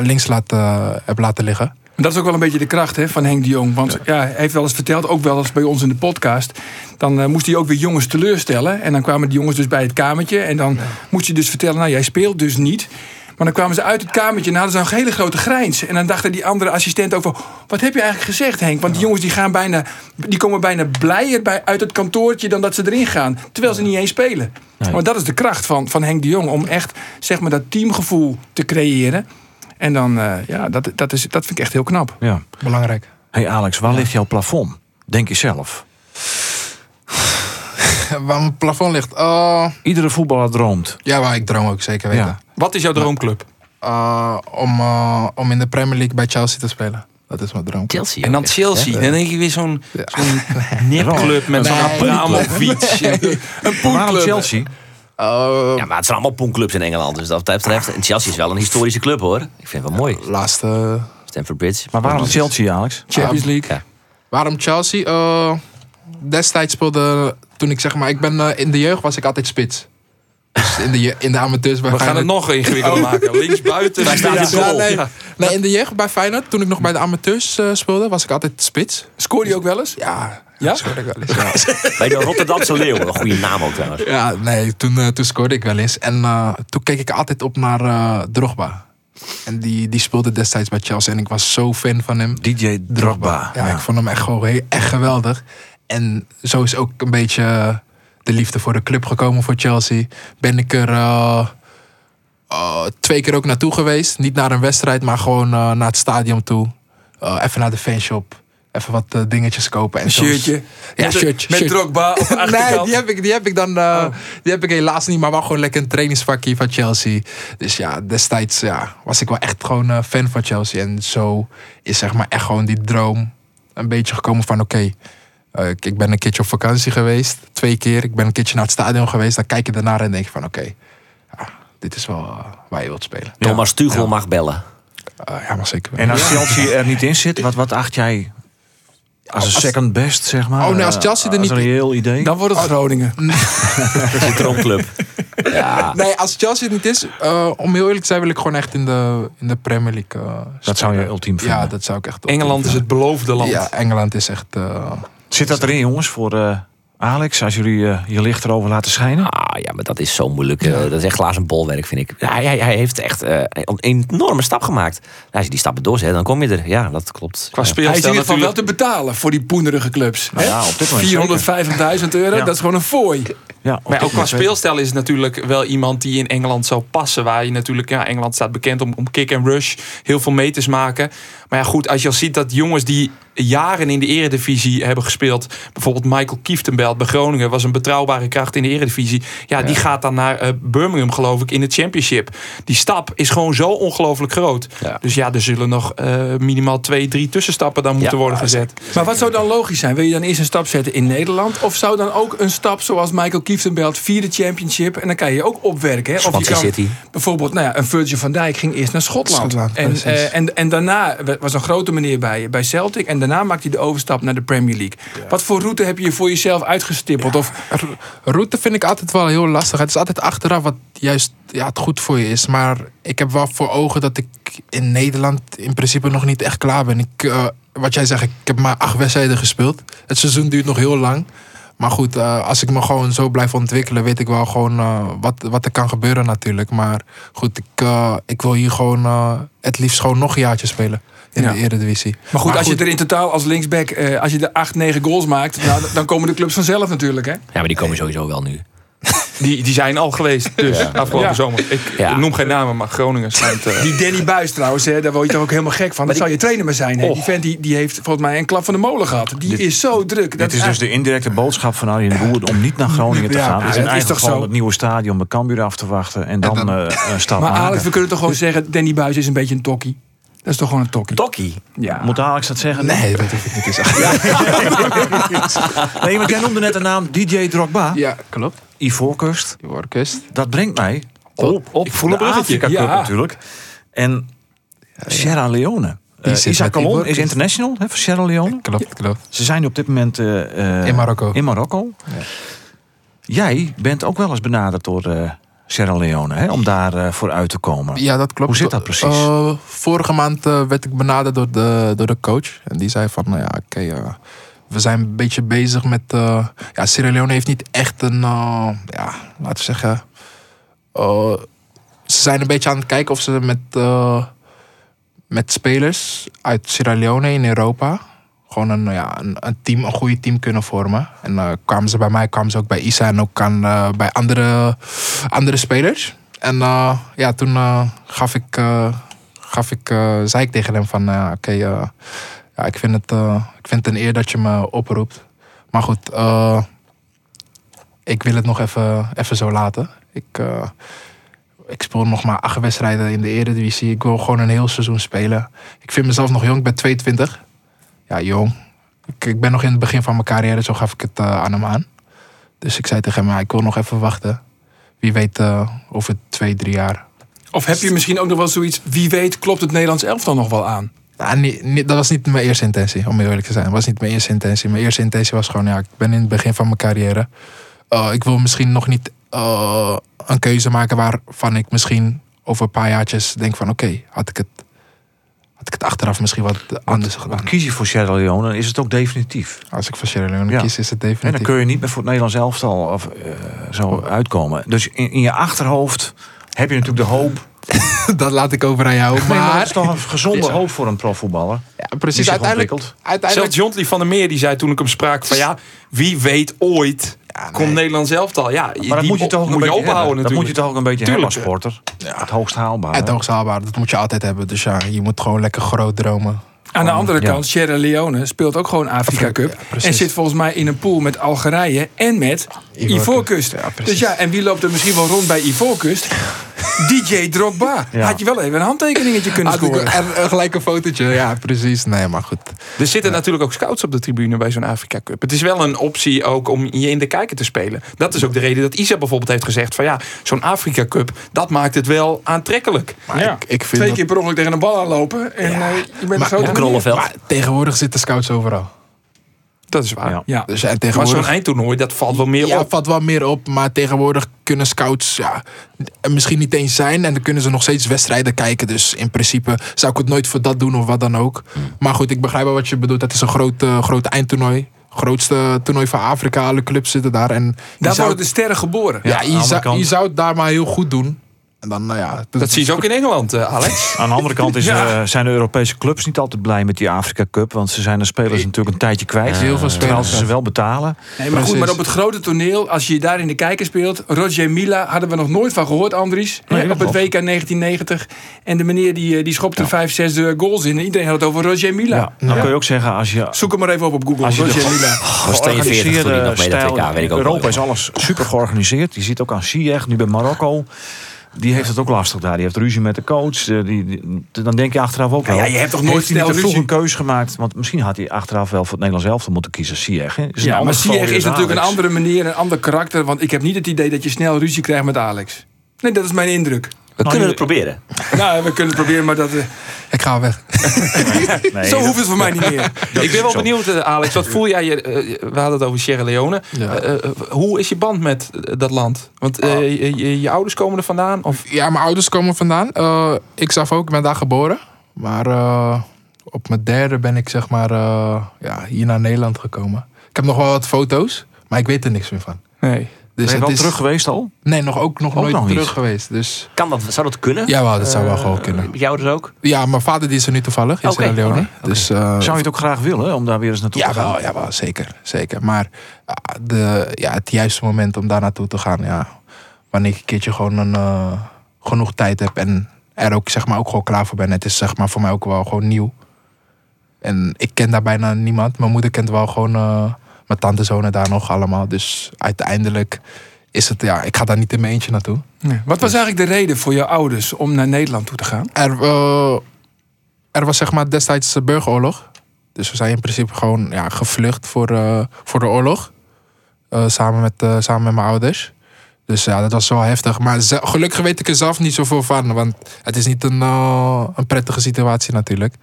links laat, eh, hebt laten liggen. Dat is ook wel een beetje de kracht hè, van Henk de Jong. Want ja. hij heeft wel eens verteld, ook wel eens bij ons in de podcast. Dan eh, moest hij ook weer jongens teleurstellen. En dan kwamen die jongens dus bij het kamertje. En dan moest hij dus vertellen, nou jij speelt dus niet. Maar dan kwamen ze uit het kamertje en hadden ze een hele grote grijns. En dan dachten die andere assistenten ook van... wat heb je eigenlijk gezegd Henk? Want die jongens die, gaan bijna, die komen bijna blijer bij, uit het kantoortje... dan dat ze erin gaan. Terwijl ze niet eens spelen. Nee. Maar dat is de kracht van, van Henk de Jong. Om echt zeg maar, dat teamgevoel te creëren. En dan, eh, ja, dat, dat, is, dat vind ik echt heel knap. Ja. Belangrijk. Hey Alex, waar ligt jouw plafond? Denk je zelf. waar mijn plafond ligt. Uh, Iedere voetballer droomt. ja, maar ik droom ook zeker weten. Ja. Wat is jouw droomclub? Uh, om, uh, om in de Premier League bij Chelsea te spelen. Dat is mijn droom. Chelsea. En dan Chelsea. Dan denk je weer zo'n zo'n nipclub met zo'n Nee. Abramovic. Een Waarom poolclub. Chelsea? Uh, Ja, maar het zijn allemaal poenclubs in Engeland. Dus dat betreft. En Chelsea is wel een historische club hoor. Ik vind het wel mooi. laatste. Stamford Bridge. Maar waarom Chelsea, Alex? Champions League. Ja. Waarom Chelsea? Uh, destijds speelde toen ik zeg maar, ik ben eh, in de jeugd was ik altijd spits. Dus in de, in de amateurs bij We gaan het nog ingewikkelder maken. Links buiten. Daar staat Ja, goal. nee, Ja. nee, in de jeugd bij Feyenoord, toen ik nog bij de amateurs eh, speelde, was ik altijd spits. Scoorde je ook wel eens? Ja, Ja? scoorde ik wel eens. Ja. Bij de Rotterdamse Leeuwen. Een goede naam ook trouwens. Ja, nee, toen, eh, toen scoorde ik wel eens. En eh, toen keek ik altijd op naar eh, Drogba. En die, die speelde destijds bij Chelsea. En ik was zo fan van hem. DJ Drogba. Ja, ik vond hem echt gewoon heel, echt geweldig. En zo is ook een beetje de liefde voor de club gekomen voor Chelsea. Ben ik er twee keer ook naartoe geweest. Niet naar een wedstrijd, maar gewoon naar het stadion toe. Even naar de fanshop. Even wat eh, dingetjes kopen. En Een soms- shirtje. Ja, Met- shirtje. Met. Drogba Nee, die heb ik, die heb ik dan eh, die heb ik helaas niet, maar wel gewoon lekker een trainingsvakje van Chelsea. Dus ja, destijds ja, was ik wel echt gewoon eh, fan van Chelsea. En zo is zeg maar echt gewoon die droom een beetje gekomen van oké, eh, ik- ik ben een keertje op vakantie geweest, twee keer. Ik ben een keertje naar het stadion geweest. Dan kijk je daarnaar en denk je van oké, ja, dit is wel waar je wilt spelen. Thomas Tuchel mag bellen. Eh, ja, maar zeker. En als Chelsea er niet in zit, wat, wat acht jij als een Als- second best, zeg maar? Oh, nee, als Eh, Chelsea er als niet- een reëel idee. Dan wordt het Groningen. Dat is een droomclub. Ja. Nee, als Chelsea het niet is, eh, om heel eerlijk te zijn, wil ik gewoon echt in de, in de Premier League. eh, dat zou je ultiem vinden. Ja, dat zou ik echt. Engeland is het beloofde land. Ja, Engeland is echt. eh, Zit dat erin, jongens, voor eh, Alex, als jullie eh, je licht erover laten schijnen? Ah, ja, maar dat is zo moeilijk. eh, dat is echt glazen bolwerk, vind ik. Hij, hij, hij heeft echt eh, een enorme stap gemaakt. Nou, als je die stappen doorzet, dan kom je er. Ja, dat klopt. Qua Ja. Hij is in speelstijl ieder geval wel te betalen voor die poenerige clubs. Nou ja, op dit moment 450.000 euro, Ja. dat is gewoon een fooi. Ja, Maar ook qua speelstijl is het natuurlijk wel iemand die in Engeland zou passen. Waar je natuurlijk, ja, Engeland staat bekend om, om kick en rush. Heel veel meters maken. Maar ja, goed, als je al ziet dat jongens die jaren in de eredivisie hebben gespeeld. Bijvoorbeeld Michael Kieftenbelt bij Groningen was een betrouwbare kracht in de eredivisie. Ja, die gaat dan naar eh, Birmingham, geloof ik, in de championship. Die stap is gewoon zo ongelooflijk groot. Ja. Dus ja, er zullen nog eh, minimaal twee, drie tussenstappen dan moeten Ja, worden gezet. Maar wat zou dan logisch zijn? Wil je dan eerst een stap zetten in Nederland? Of zou dan ook een stap zoals Michael Kieftenbelt vierde championship... en dan kan je ook opwerken. Hè? Of je kan City. bijvoorbeeld, nou ja, een Virgil van Dijk ging eerst naar Schotland. Schotland, en, eh, en, en daarna was een grote meneer bij, bij Celtic... en daarna maakte hij de overstap naar de Premier League. Wat voor route heb je voor jezelf uitgestippeld? Of, ro- route vind ik altijd wel heel lastig. Het is altijd achteraf wat juist ja, het goed voor je is. Maar ik heb wel voor ogen dat ik in Nederland in principe nog niet echt klaar ben. Ik, eh, wat jij zegt, ik heb maar acht wedstrijden gespeeld. Het seizoen duurt nog heel lang. Maar goed, eh, als ik me gewoon zo blijf ontwikkelen, weet ik wel gewoon eh, wat, wat er kan gebeuren natuurlijk. Maar goed, ik, ik wil hier gewoon het liefst gewoon nog een jaartje spelen in Ja. de Eredivisie. maar goed, als je er in totaal als linksback... eh, als je er 8, 9 goals maakt... Nou, dan komen de clubs vanzelf natuurlijk, hè? Ja, maar die komen sowieso wel nu. Die, die zijn al geweest, dus afgelopen Ja. zomer. Ik Ja. noem geen namen, maar Groningen schijnt... eh, Die Danny Buis trouwens, hè, daar word je toch ook helemaal gek van. Dat zou je trainer maar zijn. Hè? Die vent die, die heeft volgens mij een klap van de molen gehad. Die is zo druk. Dat Dit is dus de indirecte boodschap van Arjen Boer om niet naar Groningen te Ja, gaan. Dus dat in is toch geval zo? het nieuwe stadion bij Cambuur af te wachten en dan, dan- eh, een stap Maar maken. Alex, we kunnen toch gewoon zeggen... Danny Buis is een beetje een tokkie. Dat is toch gewoon een tokkie? Tokkie. Ja. Moet Alex dat zeggen? Nee, dat hoef ik niet te zeggen. Nee, want jij noemde net de naam DJ Drogba. Ja, klopt. Ivoorkust. Je wordt kust. Dat brengt mij op, op Ik voel een de. Afrika Cup Ja. natuurlijk. En Sierra Leone. Zit Isaac Ivoorkust. is international hè, voor Sierra Leone. Klopt, klopt. Ze zijn op dit moment eh, eh, In Marokko. In Marokko. Jij bent ook wel eens benaderd door eh, Sierra Leone hè, om daar eh, voor uit te komen. Ja, dat klopt. Hoe zit dat precies? Eh, vorige maand eh, werd ik benaderd door de, door de coach. En die zei van, nou ja, oké, we zijn een beetje bezig met... ja, Sierra Leone heeft niet echt een, ja, laten we zeggen... ze zijn een beetje aan het kijken of ze met, met spelers uit Sierra Leone in Europa... gewoon een, ja, een, een team, een goede team kunnen vormen. En eh, kwamen ze bij mij, kwamen ze ook bij Isa en ook aan, eh, bij andere, andere spelers. En eh, ja, toen gaf ik, gaf ik zei ik tegen hem van, oké, ja, ik, vind het, ik vind het een eer dat je me oproept. Maar goed, ik wil het nog even, even zo laten. Ik, ik speel nog maar acht wedstrijden in de Eredivisie. Ik wil gewoon een heel seizoen spelen. Ik vind mezelf nog jong. Ik ben 22. Ja, jong. Ik, ik ben nog in het begin van mijn carrière. Zo gaf ik het eh, aan hem aan. Dus ik zei tegen hem, ik wil nog even wachten. Wie weet eh, over twee, drie jaar. Of heb je misschien ook nog wel zoiets, wie weet klopt het Nederlands elftal nog wel aan? Nou, niet- dat was niet mijn eerste intentie, om eerlijk te zijn. Dat was niet mijn eerste intentie. Mijn eerste intentie was gewoon, ja, ik ben in het begin van mijn carrière. Uh, ik wil misschien nog niet een keuze maken waarvan ik misschien over een paar jaartjes denk van, oké, had ik het had ik het achteraf misschien wat anders gedaan. Want kies je voor Sierra Leone, dan is het ook definitief. Als ik voor Sierra Leone Ja. kies, is het En definitief. dan kun je niet meer voor het Nederlands elftal of, eh, zo uitkomen. Dus in, in je achterhoofd heb je natuurlijk de hoop. dat laat ik over aan jou. Nee, maar dat is toch een gezonde hoop voor een profvoetballer. ja, precies, uiteindelijk, uiteindelijk Zelfs Jontli van der Meer die zei toen ik hem sprak van ja, wie weet ooit komt Nederland zelf al. Ja, Maar dat moet je toch ook een moet beetje open houden hebben. Dat moet je natuurlijk. toch ook een beetje Tuurlijk. hebben sporter. Het hoogst haalbaar. het hoogst haalbaar, dat moet je altijd hebben. Dus ja, je moet gewoon lekker groot dromen. Aan de andere ja. kant, Sierra Leone speelt ook gewoon Afrika Cup. ja, en zit volgens mij in een pool met Algerije en met Ivoorkust. Ivoorkust. Ja, precies. dus ja, en wie loopt er misschien wel rond bij Ivoorkust? DJ Drogba. Ja. Had je wel even een handtekeningetje kunnen scoren. en, en gelijk een fotootje, ja, precies. Nee, maar goed. Er zitten natuurlijk ook scouts op de tribune bij zo'n Afrika Cup. Het is wel een optie ook om je in de kijker te spelen. Dat is ook de reden dat Isa bijvoorbeeld heeft gezegd van ja, zo'n Afrika Cup, dat maakt het wel aantrekkelijk. Maar Ja. ik, ik vind Twee dat- keer per ongeluk tegen een bal aanlopen. En eh, je bent Maar- zo. Maar tegenwoordig zitten scouts overal. Dat is waar. Ja. Ja. Dus en Maar zo'n eindtoernooi, dat valt wel meer ja, op. valt wel meer op. Maar tegenwoordig kunnen scouts ja, er misschien niet eens zijn. En dan kunnen ze nog steeds wedstrijden kijken. Dus in principe zou ik het nooit voor dat doen of wat dan ook. Maar goed, ik begrijp wel wat je bedoelt. Het is een groot, eh, groot eindtoernooi. Grootste toernooi van Afrika. Alle clubs zitten daar. En Daar zou, worden de sterren geboren. ja, de je, zou, je zou het daar maar heel goed doen. En dan, nou ja... Dat zie je ook in Engeland, eh, Alex. Aan de andere kant is, Ja. eh, zijn de Europese clubs niet altijd blij met die Afrika Cup. Want ze zijn de spelers natuurlijk een tijdje kwijt. Heel veel terwijl spelers ze ze wel betalen. Nee, maar goed, maar op het grote toneel, als je daar in de kijker speelt. Roger Mila hadden we nog nooit van gehoord, Andries. Nee, hè, dat op het. WK 1990. En de meneer die, eh, die schopte vijf, zes eh, goals in. En iedereen had het over Roger Mila. Ja, dan kun je ook zeggen, als je Zoek hem maar even op op Google. Als je de- Roger Mila. was 42 toen hij nog mee dat stijl- WK, weet ik ook Europa is alles super georganiseerd. Je ziet ook aan Ziyech, nu bij Marokko. Die heeft het ook lastig daar. Die heeft ruzie met de coach. Eh, Die, die- dan denk je achteraf ook wel. ja, je hebt toch nooit snel vroeg een keuze gemaakt? Want misschien had hij achteraf wel voor het Nederlands elftal moeten kiezen. Een Ja, maar weer is natuurlijk een andere meneer, een ander karakter. Want ik heb niet het idee dat je snel ruzie krijgt met Alex. Nee, dat is mijn indruk. We kunnen je- het proberen. nou, we kunnen het proberen, maar dat, eh, Ik ga weg. Nee, zo dat- hoeft het voor mij niet meer. Ik ben wel zo. benieuwd, eh, Alex. Wat voel jij? je? eh, we hadden het over Sierra Leone. Ja. Hoe is je band met dat land? Want eh, je, je- je ouders komen er vandaan? Of Ja, mijn ouders komen vandaan. Eh, ik zelf ook, ik ben daar geboren. Maar eh, op mijn derde ben ik zeg maar eh, ja, hier naar Nederland gekomen. Ik heb nog wel wat foto's, maar ik weet er niks meer van. nee? Ben Dus je het wel is, terug geweest al? Nee, nog ook nog Ook nooit nog niet. terug geweest. Dus Kan dat, zou dat kunnen? ja, dat zou wel Eh, gewoon kunnen. Met jou dus ook? Ja, mijn vader die is er nu toevallig in Oké, Sierra Leone. oké. Dus, eh, Zou je het ook graag willen om daar weer eens naartoe ja, te gaan? wel, ja, wel, zeker, zeker. Maar ah, de, ja, het juiste moment om daar naartoe te gaan, ja, wanneer ik een keertje gewoon een, eh, genoeg tijd heb en er ook, zeg maar, ook gewoon klaar voor ben. Het is zeg maar, voor mij ook wel gewoon nieuw. En ik ken daar bijna niemand. Mijn moeder kent wel gewoon eh, mijn tante zonen daar nog allemaal. Dus uiteindelijk is het, ja, ik ga daar niet in mijn eentje naartoe. Nee. Wat was eigenlijk de reden voor je ouders om naar Nederland toe te gaan? Er, eh, er was zeg maar destijds de burgeroorlog. Dus we zijn in principe gewoon ja, gevlucht voor, eh, voor de oorlog. Eh, samen, met, samen met mijn ouders. Dus ja, dat was wel heftig. Maar gelukkig weet ik er zelf niet zoveel van. Want het is niet een, een prettige situatie natuurlijk.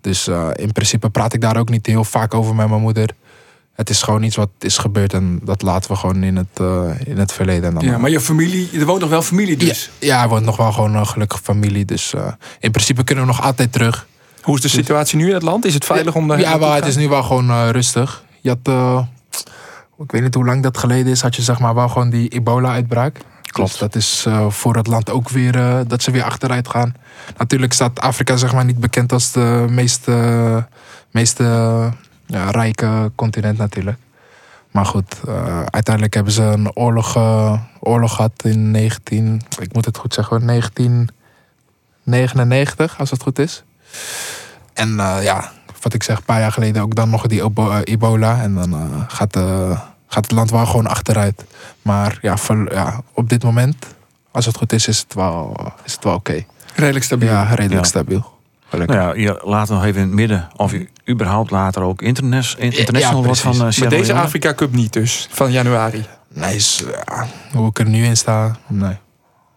Dus in principe praat ik daar ook niet heel vaak over met mijn moeder. Het is gewoon iets wat is gebeurd en dat laten we gewoon in het, eh, in het verleden. En dan, Ja, maar je familie, er woont nog wel familie dus. ja, ja, er wordt nog wel gewoon een gelukkige familie. Dus eh, in principe kunnen we nog altijd terug. Hoe is de situatie nu in het land? Is het veilig om daar Ja, te het gaan? is nu wel gewoon eh, rustig. Je had, ik weet niet hoe lang dat geleden is, had je zeg maar wel gewoon die ebola-uitbraak. Klopt. Dus dat is voor het land ook weer, dat ze weer achteruit gaan. Natuurlijk staat Afrika zeg maar niet bekend als de meest, eh, meest eh, ja, rijke continent natuurlijk. Maar goed, eh, uiteindelijk hebben ze een oorlog, eh, oorlog gehad in 19, ik moet het goed zeggen, hoor, 1999, als het goed is. En eh, ja, wat ik zeg, een paar jaar geleden ook dan nog die ebo- ebola. En dan gaat, gaat het land wel gewoon achteruit. Maar ja, voor- ja, op dit moment, als het goed is, is het wel, is het wel oké. Redelijk stabiel. Ja, redelijk Ja. stabiel. Gelukkig. Nou ja, je laat nog even in het midden of je überhaupt later ook internes, international Ja, wordt van eh Maar Sierra deze. Afrika Cup niet dus, van januari. Nee, is, ja, hoe ik er nu in sta, nee.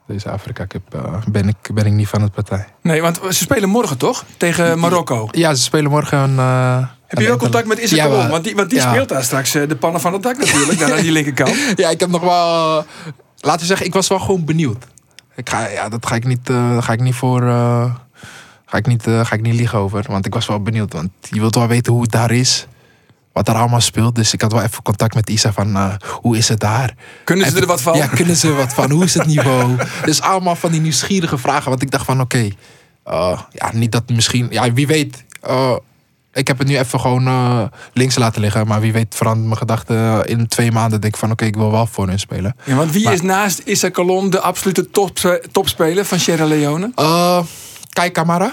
Deze Afrika Cup eh, ben, ik, ben ik niet van het partij. Nee, want ze spelen morgen toch? Tegen Marokko. Ja, ze spelen morgen een... eh, Heb je wel contact met Issa Ja, Colon? maar- Want die, want die ja. speelt daar straks eh, de pannen van het dak natuurlijk. daar aan die linkerkant. Ja, ik heb nog wel. eh, laten we zeggen, ik was wel gewoon benieuwd. Ik ga, ja, dat ga ik niet, eh, ga ik niet voor. Ga, ik niet, eh, ga ik niet liegen over. Want ik was wel benieuwd. Want je wilt wel weten hoe het daar is. Wat er allemaal speelt. Dus ik had wel even contact met Isa van eh, hoe is het daar? Kunnen ze En- er wat van? Ja, kunnen ze er wat van? Hoe is het niveau? Dus allemaal van die nieuwsgierige vragen. Want ik dacht van oké. eh, ja, niet dat misschien. Ja, wie weet. ik heb het nu even gewoon links laten liggen. Maar wie weet verandert mijn gedachten in twee maanden. Denk ik van oké, ik wil wel voor hun spelen. Ja, want wie Maar- is naast Issa Colon de absolute top, topspeler van Sierra Leone? Kai Kamara.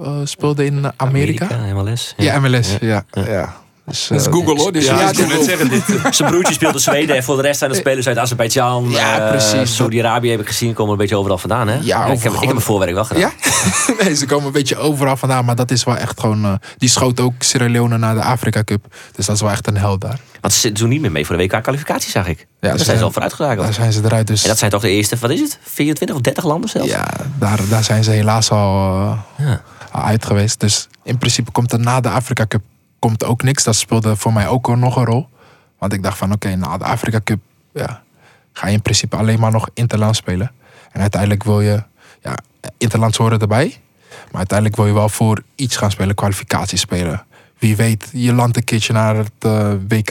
eh, speelde in eh, Amerika. MLS. Ja, MLS. Ja. ja. Dus, Dat is eh, Google hoor. Dus ja, ja, ik net zeggen, dit, Zijn broertje speelt in Zweden en voor de rest zijn er spelers uit Azerbeidzjan. Ja, eh, precies. Saudi-Arabië heb ik gezien, komen een beetje overal vandaan. Hè? Ja, ik, heb, ik heb mijn voorwerk wel gedaan. Ja? nee, ze komen een beetje overal vandaan. Maar dat is wel echt gewoon... eh, die schoot ook Sierra Leone naar de Afrika Cup. Dus dat is wel echt een held daar. Want ze doen niet meer mee voor de WK-kwalificatie, zag ik. daar ze zijn ze al vooruit geraakt. Daar zijn ze eruit. Dus En dat zijn toch de eerste, wat is het? 24 of 30 landen zelfs? ja, daar, daar zijn ze helaas al, eh, Ja. al uit geweest. Dus in principe komt er na de Afrika Cup komt ook niks. Dat speelde voor mij ook nog een rol. Want ik dacht van oké, na de Afrika Cup ja, ga je in principe alleen maar nog interland spelen. En uiteindelijk wil je, ja, interlands horen erbij. Maar uiteindelijk wil je wel voor iets gaan spelen, kwalificatie spelen. Wie weet, je landt een keertje naar het eh, WK,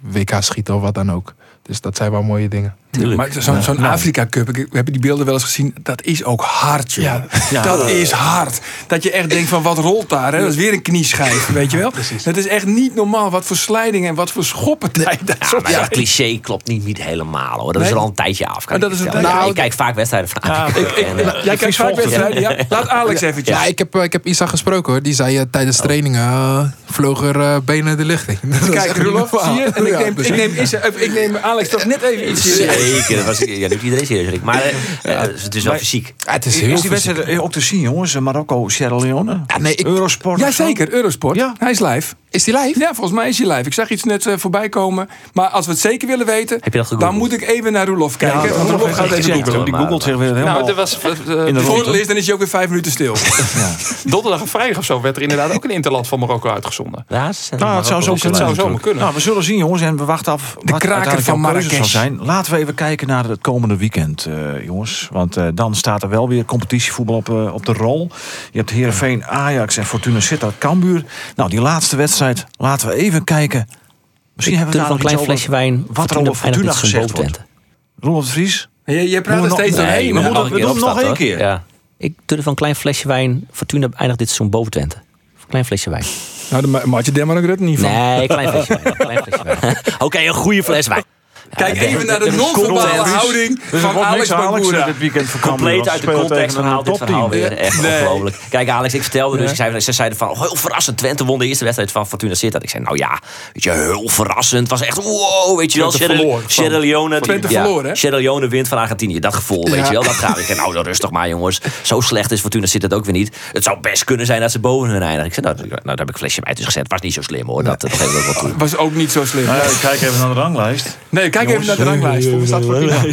WK schieten of wat dan ook. Dus dat zijn wel mooie dingen. Tuurlijk. Maar zo'n zo'n Afrika Cup, we hebben die beelden wel eens gezien. Dat is ook hard, joh. Ja. Dat is hard. Dat je echt denkt van wat rolt daar. Hè? Dat is weer een knieschijf, weet je wel. Dat is echt niet normaal. Wat voor slijding en wat voor schoppen. daar Ja, maar dat cliché klopt niet, niet helemaal hoor. Dat is Nee? er al een tijdje af. Kan Maar dat ik is een Ja, ik kijk vaak wedstrijden van Afrika. Ik- ik- En, eh, Jij kijkt vaak wedstrijden, ja? Laat Alex eventjes. Ja, ik heb, eh, ik heb Isa gesproken hoor. Die zei eh, tijdens trainingen uh, vlogen er eh, benen de lucht in. Dat is Kijk, normaal. zie je? En ik neem, ik neem, Issa- ik neem Alex toch net even iets. Zeker, dat was, ja, doet iedereen serieus. Rick. Maar eh, eh, het is wel Maar- fysiek. Het is Is, heel die fysiek. wedstrijd eh, ook te zien, jongens? Marokko, Sierra Leone? Ja, nee, ik- Eurosport? Jazeker, Eurosport. Ja. Hij is live. Is die live? Ja, volgens mij is hij live. Ik zag iets net eh, voorbij komen. Maar als we het zeker willen weten, Heb je dat gegoogeld? dan moet ik even naar Roelof kijken. Ja, want Roelof gaat even even googlen. Die googelt zich weer helemaal... Nou, er was eh, In de voordeel is, dan is hij ook weer vijf minuten stil. donderdag of vrijdag of zo werd er inderdaad ook een interland van Marokko uitgezonden. Ja, Nou, het zou zo kunnen. Het zou zomaar kunnen. Nou, we zullen zien, jongens. En we wachten af wat kraker uiteindelijk van keuze zal Marrakesh. zijn. Laten we even kijken naar het komende weekend, eh, jongens. Want eh, dan staat er wel weer competitievoetbal op, op de rol. Je hebt Heerenveen, Ajax en Fortuna Sittard, Cambuur. Nou, die laatste wedstrijd, laten we even kijken. Misschien hebben we daar een klein iets flesje wijn. Wat er over Fortuna gezegd wordt. de Vries? Je, je praat er we steeds nog- doorheen. we moeten- we een doen nog één hoor. keer. Ja. Ik durf van een klein flesje wijn. Fortuna eindigt dit zo'n bovententen. Een klein flesje wijn. Nou, dan ma- maak je daar maar ook niet van. Nee, een klein flesje wijn. een Klein flesje wijn. Oké, een goede fles wijn. Kijk Ja, even naar de non-verbale houding Dus van Alex niks Alex Bangura. dit weekend voor Cambuur. Compleet uit de context verhaald dit verhaal weer. Echt Nee. ongelooflijk. Kijk Alex, ik vertelde dus, ik zei, ze zeiden van, oh, heel verrassend. Twente won de eerste wedstrijd van Fortuna Sittard. Ik zei, nou ja, weet je, heel verrassend. Het was echt, wow, weet je wel. Twente Sierra, van- Leone. Twente hè? Sierra Leone wint van Argentinië. Dat gevoel, weet je wel. Dat gaat. Ik zei, nou, rustig maar jongens. Zo slecht is Fortuna Sittard ook weer niet. Het zou best kunnen zijn dat ze boven hun eindigen. Ik zei, nou, nou daar heb ik een flesje bij gezet. Was niet zo slim hoor. Dat, dat geef ik ook wel toe. Was ook niet zo slim. Nou kijk even naar de ranglijst. Nee, kijk even naar de ranglijst. Volgens staat Fortuna.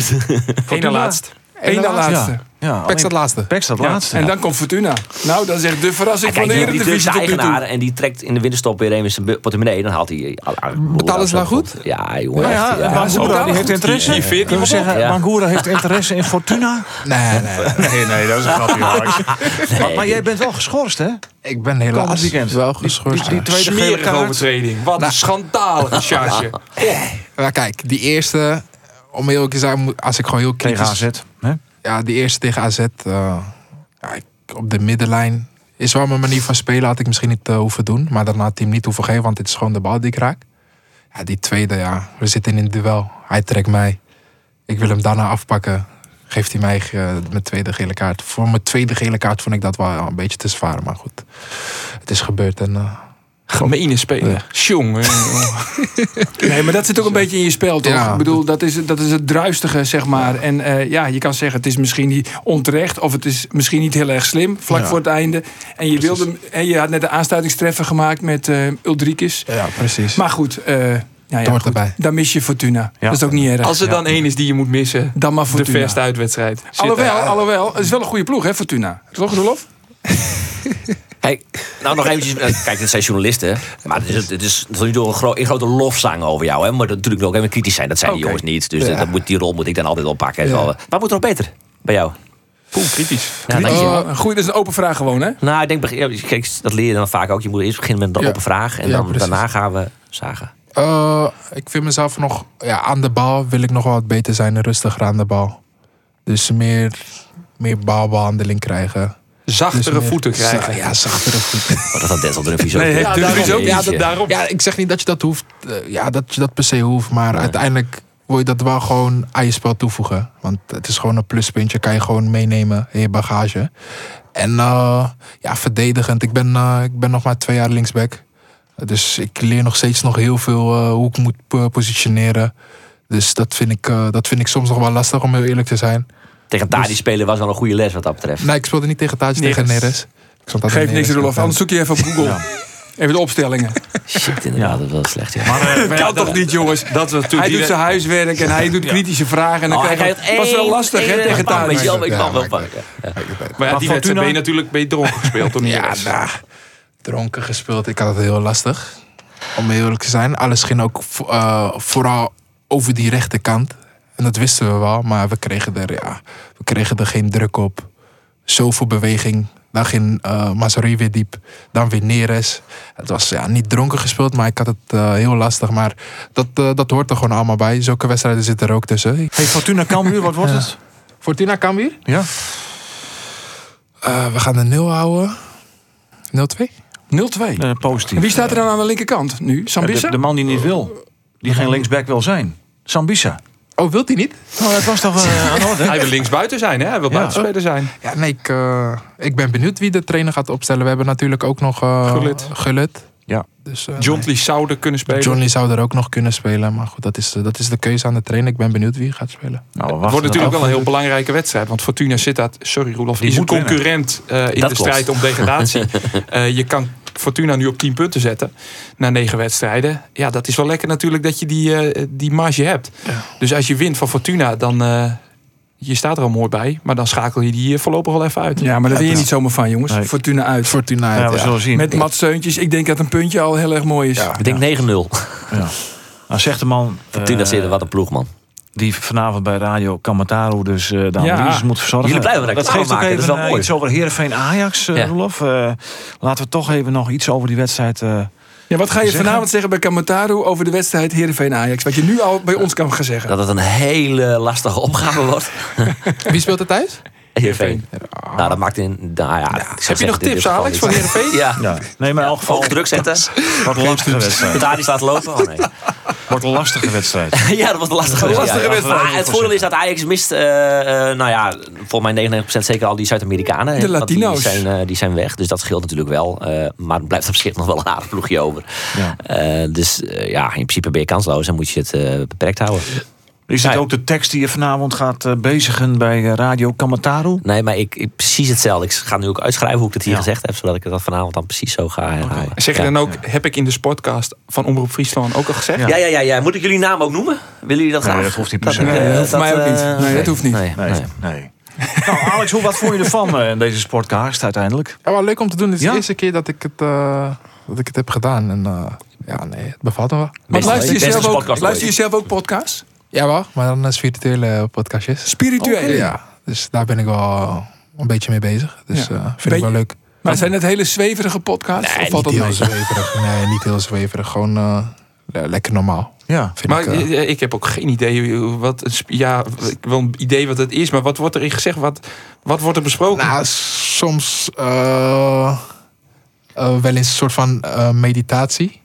Eén na laatst. Eén na laatste. Ja, Pek staat laatste. Pek staat Ja, laatste. En dan komt Fortuna. Nou, dat is echt de verrassing Kijk, van de die, Eredivisie tot nu toe. eigenaar en die trekt in de winterstop weer even zijn portemonnee. Dan haalt hij... Betalen ze nou goed? Ja, jongen. Nou ja, ja. Heeft interesse. Veert Kunnen we iemand zeggen. Bangura heeft interesse in Fortuna? Nee, nee, nee. Dat is een grapje. Maar, maar jij bent wel geschorst, hè? Ik ben helaas weekend. wel geschorst. Die, die tweede gele Smerige kaart. overtreding. Wat een schandalige charge. Maar kijk, die eerste, om heel te zijn, als ik gewoon heel Tegen kritisch... AZ. Hè? Ja, die eerste tegen AZ, eh, op de middenlijn is wel mijn manier van spelen. Had ik misschien niet eh, hoeven doen. Maar daarna hij hem niet hoeven geven, want dit is gewoon de bal die ik raak. Ja, die tweede, ja, we zitten in een duel. Hij trekt mij. Ik wil hem daarna afpakken. Geeft hij mij eh, mijn tweede gele kaart. Voor mijn tweede gele kaart vond ik dat wel een beetje te zwaar. Maar goed, het is gebeurd en Gemene speler. Jongen. Nee, maar dat zit ook een beetje in je spel, toch? Ja. Ik bedoel, dat is, dat is het druistige, zeg maar. En eh, ja, je kan zeggen, het is misschien niet onterecht... of het is misschien niet heel erg slim, vlak Ja. voor het einde. En je, wilde, en je had net de aansluitingstreffer gemaakt met eh Ulrikes. Ja, precies. Maar goed, eh ja, ja, Het hoort goed. erbij. dan mis je Fortuna. Dat is ook niet erg. Als er dan één is die je moet missen, Dan maar de Fortuna. verste uitwedstrijd. Alhoewel, alhoewel, het is wel een goede ploeg, hè, Fortuna. Toch, Rolof? Kijk, nou nog eventjes. eh, Kijk, dit zijn journalisten. Maar het is, het is tot nu toe een, gro een grote lofzang over jou. Hè? Maar dat natuurlijk ook even kritisch zijn. Dat zijn die jongens niet. Dus Ja. dat moet, die rol moet ik dan altijd oppakken. Ja. Zo, Wat moet er nog beter bij jou? Poeh, kritisch. Ja. Oh, een goeie, dat is een open vraag gewoon, hè? Nou, ik denk, kijk, dat leer je dan vaak ook. Je moet eerst beginnen met een Ja. open vraag. En Ja, dan, daarna gaan we zagen. Eh, ik vind mezelf nog... Ja, aan de bal wil ik nog wel wat beter zijn en rustiger aan de bal. Dus meer, meer balbehandeling krijgen. Zachtere Dus voeten krijgen. Ja, zachtere voeten. Oh, dat had Denzel Dumfries ook. Nee, Ja, daarom. ook Ja, dat- daarom. Ja, ik zeg niet dat je dat hoeft. eh, ja, dat je dat per se hoeft. Maar uiteindelijk wil je dat wel gewoon aan je spel toevoegen. Want het is gewoon een pluspuntje. Kan je gewoon meenemen in je bagage. En eh, ja, verdedigend. Ik ben, eh, ik ben nog maar twee jaar linksback. Dus ik leer nog steeds nog heel veel eh, hoe ik moet positioneren. Dus dat vind, ik, eh, dat vind ik soms nog wel lastig om heel eerlijk te zijn. Tegen Tadi spelen was wel een goede les wat dat betreft. Nee, ik speelde niet tegen Taatje, tegen Neres. Geef niks. Rolof. Anders zoek je even op Google. Even de opstellingen. Shit, inderdaad, dat is wel slecht. Ja. Maar, eh, kan toch niet, jongens? Dat was Hij doet zijn huiswerk en hij doet kritische vragen. En dan Oh, hij krijg je... krijgt Het was wel lastig, hè, tegen maar ik kan Ja, wel pakken. Ja. Maar ja, die wedstrijd ben je natuurlijk ben je dronken gespeeld. Toch niet Ja, nou, dronken gespeeld. Ik had het heel lastig. Om eerlijk te zijn. Alles ging ook eh, vooral over die rechterkant. En dat wisten we wel. Maar we kregen er, ja, we kregen er geen druk op. Zoveel beweging. Dan ging uh, Mazari weer diep. Dan weer Neres. Het was ja, niet dronken gespeeld. Maar ik had het eh, heel lastig. Maar dat, eh, dat hoort er gewoon allemaal bij. Zulke wedstrijden zitten er ook tussen. Hey, Fortuna Cambuur, wat wordt het? Fortuna kan weer. Ja? we gaan de 0 houden. 0-2. 0-2. Eh, positief. En wie staat er dan aan de linkerkant nu? Sambissa? De, de man die niet wil. Die geen linksback wil zijn. Sambisa. Oh, wilt hij niet? Nou, dat was toch eh, aan orde? Hij wil linksbuiten zijn, hè? Hij wil Ja. buitenspeler zijn. Ja, nee, ik, eh, ik ben benieuwd wie de trainer gaat opstellen. We hebben natuurlijk ook nog uh, Gullit. Gullit. Ja. Dus, uh, John Lee zou er kunnen spelen. John Lee zou er ook nog kunnen spelen. Maar goed, dat is, dat is de keuze aan de trainer. Ik ben benieuwd wie gaat spelen. Nou, Het wordt natuurlijk wel een heel belangrijke wedstrijd. Want Fortuna Sittard, sorry Roelof, Die is een concurrent eh, in Dat de klopt. strijd om degradatie. Eh, je kan Fortuna nu op 10 punten zetten na negen wedstrijden. Ja, dat is wel lekker natuurlijk dat je die, eh, die marge hebt. Dus als je wint van Fortuna, dan... eh, je staat er al mooi bij, maar dan schakel je die eh, voorlopig wel even uit. Ja, maar daar ben je niet zomaar van, jongens. Nee. Fortuna uit. Fortuna Ja, uit, we ja. zullen zien. Met Mats Seuntjes. Ik denk dat een puntje al heel erg mooi is. Ja. Ik denk 9-0. Ja. Nou, zegt de man Fortuna eh, zitten, wat een ploeg, man. Die vanavond bij Radio Kamataru dus eh de Ja. analyses moet verzorgen. Jullie blijven dat reclame geeft ook maken, even dat is wel eh, mooi. iets over Heerenveen Ajax, eh Ja. Eh, laten we toch even nog iets over die wedstrijd... eh, Ja, wat ga je Zeggen? vanavond zeggen bij Kamataru over de wedstrijd Heerenveen-Ajax? Wat je nu al bij ons kan gaan zeggen. Dat het een hele lastige opgave wordt. Wie speelt er thuis? Heerenveen. Nou, dat maakt in... Nou ja, Heb je zeggen, nog tips, Alex, iets- van Heerenveen? Ja. ja. Nee, maar in elk geval Hoog druk zetten. wordt een lastige wedstrijd. Dat daar die staat lopen. Oh, nee. Wordt een lastige wedstrijd. ja, dat lastige Een wedstrijd. lastige ja. wedstrijd, Maar het voordeel is dat Ajax mist, eh, eh, nou ja, volgens mij 99% zeker al die Zuid-Amerikanen. De Want die Latino's. zijn, eh, die zijn weg, dus dat scheelt natuurlijk wel. Eh, maar het blijft op zich nog wel een aardig ploegje over. Ja. Eh, dus ja, in principe ben je kansloos en moet je het eh, beperkt houden. Is dit Ja. ook de tekst die je vanavond gaat eh, bezigen bij eh, Radio Kamataru? Nee, maar ik, ik precies hetzelfde. Ik ga nu ook uitschrijven hoe ik het hier Ja. gezegd heb, zodat ik het vanavond dan precies zo ga herhalen. Zeg je ja. dan ook, heb ik in de sportcast van Omroep Friesland ook al gezegd? Ja. Ja, ja, ja, ja. Moet ik jullie naam ook noemen? Willen jullie dat Nee, graag? dat hoeft niet per se. eh, Nee, dat hoeft mij ook niet. eh, Nee, dat hoeft niet. Nee, Nee, nee. nee. nou, Alex, hoe, wat vond je ervan eh, in deze sportcast uiteindelijk? Ja, wel leuk om te doen. Dit is Ja? de eerste keer dat ik het, eh, dat ik het heb gedaan. En eh, ja, nee, het bevalt me wel. Maar luister je, beste zelf ook, podcast luister je zelf ook podcasts? Ja, wel. Maar dan is virtuele podcastjes. Spirituele. Ja, dus daar ben ik wel een beetje mee bezig. Dus Ja. eh, vind Ben ik wel leuk. Maar zijn het hele zweverige podcasts? Nee, of valt niet dat heel mee? zweverig. Nee, niet heel zweverig. Gewoon eh, le- lekker normaal. Ja. Vind Maar ik, eh. eh, ik heb ook geen idee wat ja, ik wel een idee wat het is, maar wat wordt erin gezegd? Wat, wat wordt er besproken? Nou, soms eh, eh, wel eens een soort van eh, meditatie.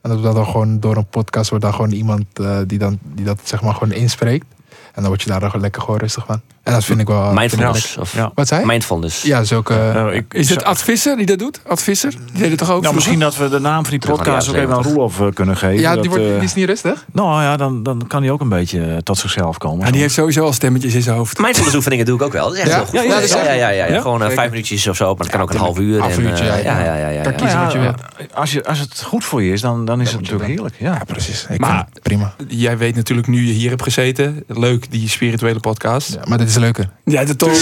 En dat dan gewoon door een podcast wordt dan gewoon iemand eh, die, dan, die dat zeg maar gewoon inspreekt. En dan word je daar ook lekker gewoon rustig van. En dat vind ik wel... Mindfulness. Of Ja. Wat zei? Mindfulness. Ja, zulke... Eh, ik, Is het Ad Visser die dat doet? Ad Visser? Die deed het toch ook? Nou, misschien dat we de naam van die podcast ook even aan 70. Roelof eh, kunnen geven. ja, Dat, die, wordt, eh, die is niet rustig? Nou ja, dan, dan kan hij ook een beetje tot zichzelf komen. Ja, die heeft sowieso al stemmetjes in zijn hoofd. Mindfulness oefeningen doe ik ook wel. Dat is echt Ja? heel goed. Ja, ja, is ja, ja, ja, ja. Ja? Gewoon vijf minuutjes of zo, maar het kan ook een half uur. Half en, uurtje, eh, ja, ja, ja. ja, ja, ja, Kan ja. kiezen wat je als, je, als het goed voor je is, dan, dan is het natuurlijk heerlijk. Ja. Precies. Ik Maar- prima. Jij weet natuurlijk nu je hier hebt gezeten. Leuk, die spirituele podcast. Ja, maar dit is leuker. Ja, dat toch.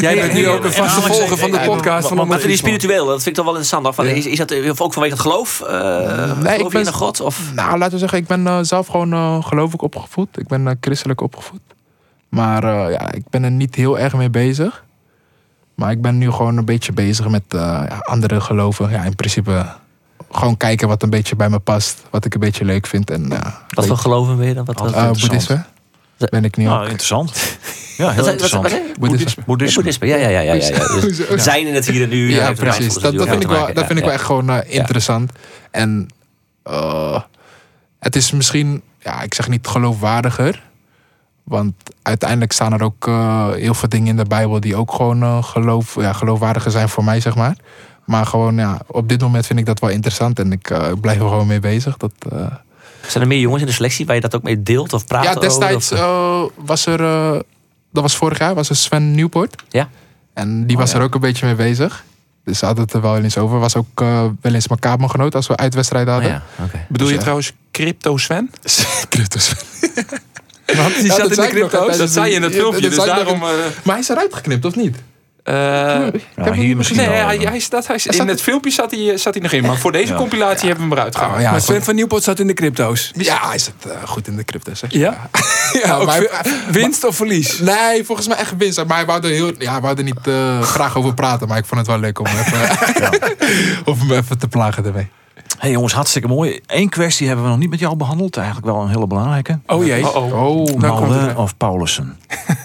Jij bent nu ook een vaste volger van de podcast. Van Maar die spiritueel, dat vind ik toch wel interessant. Ja. is, is dat eh, ook vanwege het geloof? Eh Nee, ik geloof je ben- in een God? Of? Nou, laten we zeggen, ik ben eh, zelf gewoon uh, gelovig opgevoed. Ik ben christelijk opgevoed. Maar eh, ja, ik ben er niet heel erg mee bezig. Maar ik ben nu gewoon een beetje bezig met eh, ja, andere geloven. Ja, in principe gewoon kijken wat een beetje bij me past. Wat ik een beetje leuk vind. En, ja, Wat voor geloven ben je dan? Wat, wat, boeddhisme. Ben ik nu Nou, ook. interessant. Ja, heel interessant. Boeddhisme. Ja, Boeddhisme. boeddhisme. Ja, ja, ja. ja, ja, ja. Dus zijn in het hier en nu. Ja, precies. Dat, vind ik wel, dat vind ik Ja, wel echt gewoon eh, interessant. En eh, het is misschien, ja, ik zeg niet geloofwaardiger. Want uiteindelijk staan er ook eh, heel veel dingen in de Bijbel die ook gewoon eh, geloof, ja, geloofwaardiger zijn voor mij, zeg maar. Maar gewoon, ja, op dit moment vind ik dat wel interessant en ik blijf er gewoon mee bezig. Dat, eh. Zijn er meer jongens in de selectie waar je dat ook mee deelt of praat ja, over, destijds of- eh, was er, eh, dat was vorig jaar, was er Sven Nieuwpoort. Ja. En die Oh, was ja. er ook een beetje mee bezig. Dus ze hadden het er wel eens over. Was ook eh, wel eens mijn kamergenoot als we uitwedstrijden Oh, hadden. ja, oké. Bedoel je Dus, ja. trouwens Crypto Sven? Cryptos. Want die Ja, zat dat in de crypto's. Dat zei je in het filmpje, dus daarom... nog. eh, Maar hij is eruit geknipt, of niet? Eh, Ja, hier misschien nee, wel. hij, hij, staat, hij, zat- in het filmpje zat hij, zat hij nog in. Maar voor deze Ja. compilatie hebben we hem eruit gehaald. Oh, ja, Maar. Sven van Nieuwpoort zat in de crypto's. ja, hij zit eh, goed in de cryptos. hè. Ja? ja, Ook maar winst of verlies? Nee, volgens mij echt winst. Maar hij wou er, heel, ja, wou er niet eh, graag over praten. Maar ik vond het wel leuk om, even, om hem even te plagen ermee. Hey jongens, hartstikke mooi. Eén kwestie hebben we nog niet met jou behandeld. Eigenlijk wel een hele belangrijke. Oh jee. Oh, Oh, Malde het. of Paulussen?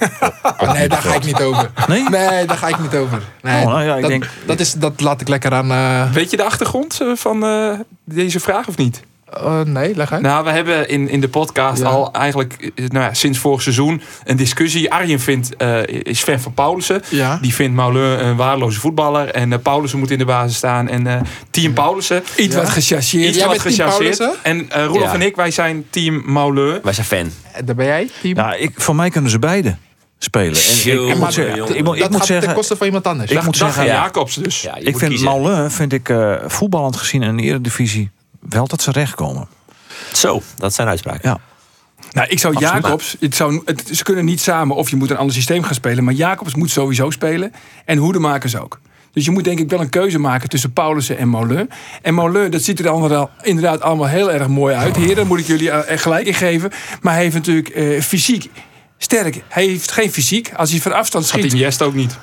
nee, daar ga ik niet over. Nee? Nee, daar ga ik niet over. Nee, Oh, nou ja, ik dat, denk- dat, is, dat laat ik lekker aan... eh, Weet je de achtergrond eh, van eh, deze vraag of niet? Eh, nee, leg uit. Nou, we hebben in, in de podcast Ja. al eigenlijk eh, nou ja, sinds vorig seizoen een discussie. Arjen vindt, eh, is fan van Paulussen. Ja. Die vindt Mauleur een waardeloze voetballer. En eh, Paulussen moet in de basis staan. En eh, team Paulussen. Iets Ja. wat gechargeerd. Iets Jij wat bent team gechargeerd. Paulussen? En eh Roelof Ja. en ik, wij zijn team Mauleur. Wij zijn fan. Daar ben jij, team? Ja, ik, voor mij kunnen ze beide spelen. En ik, ik, moet zeggen, ik, moet- ik dat moet gaat ten zeggen, koste van iemand anders. Ik moet zeggen, en ja. Jacobs dus. Ja, ik vind. Maulin, vind ik eh, voetballend gezien in de eredivisie wel dat ze recht komen. Zo, dat zijn uitspraken. Ja. Nou, ik zou Absoluut. Jacobs. Het zou, het, ze kunnen niet samen of je moet een ander systeem gaan spelen. Maar Jacobs moet sowieso spelen. En Hoedemakers ook. Dus je moet denk ik wel een keuze maken tussen Paulussen en Molen. En Molen, dat ziet er allemaal, inderdaad allemaal heel erg mooi uit. Heren, daar moet ik jullie eh, gelijk in geven. Maar hij heeft natuurlijk eh, fysiek sterk. Hij heeft geen fysiek. Als hij van afstand schiet. Iniesta ook niet.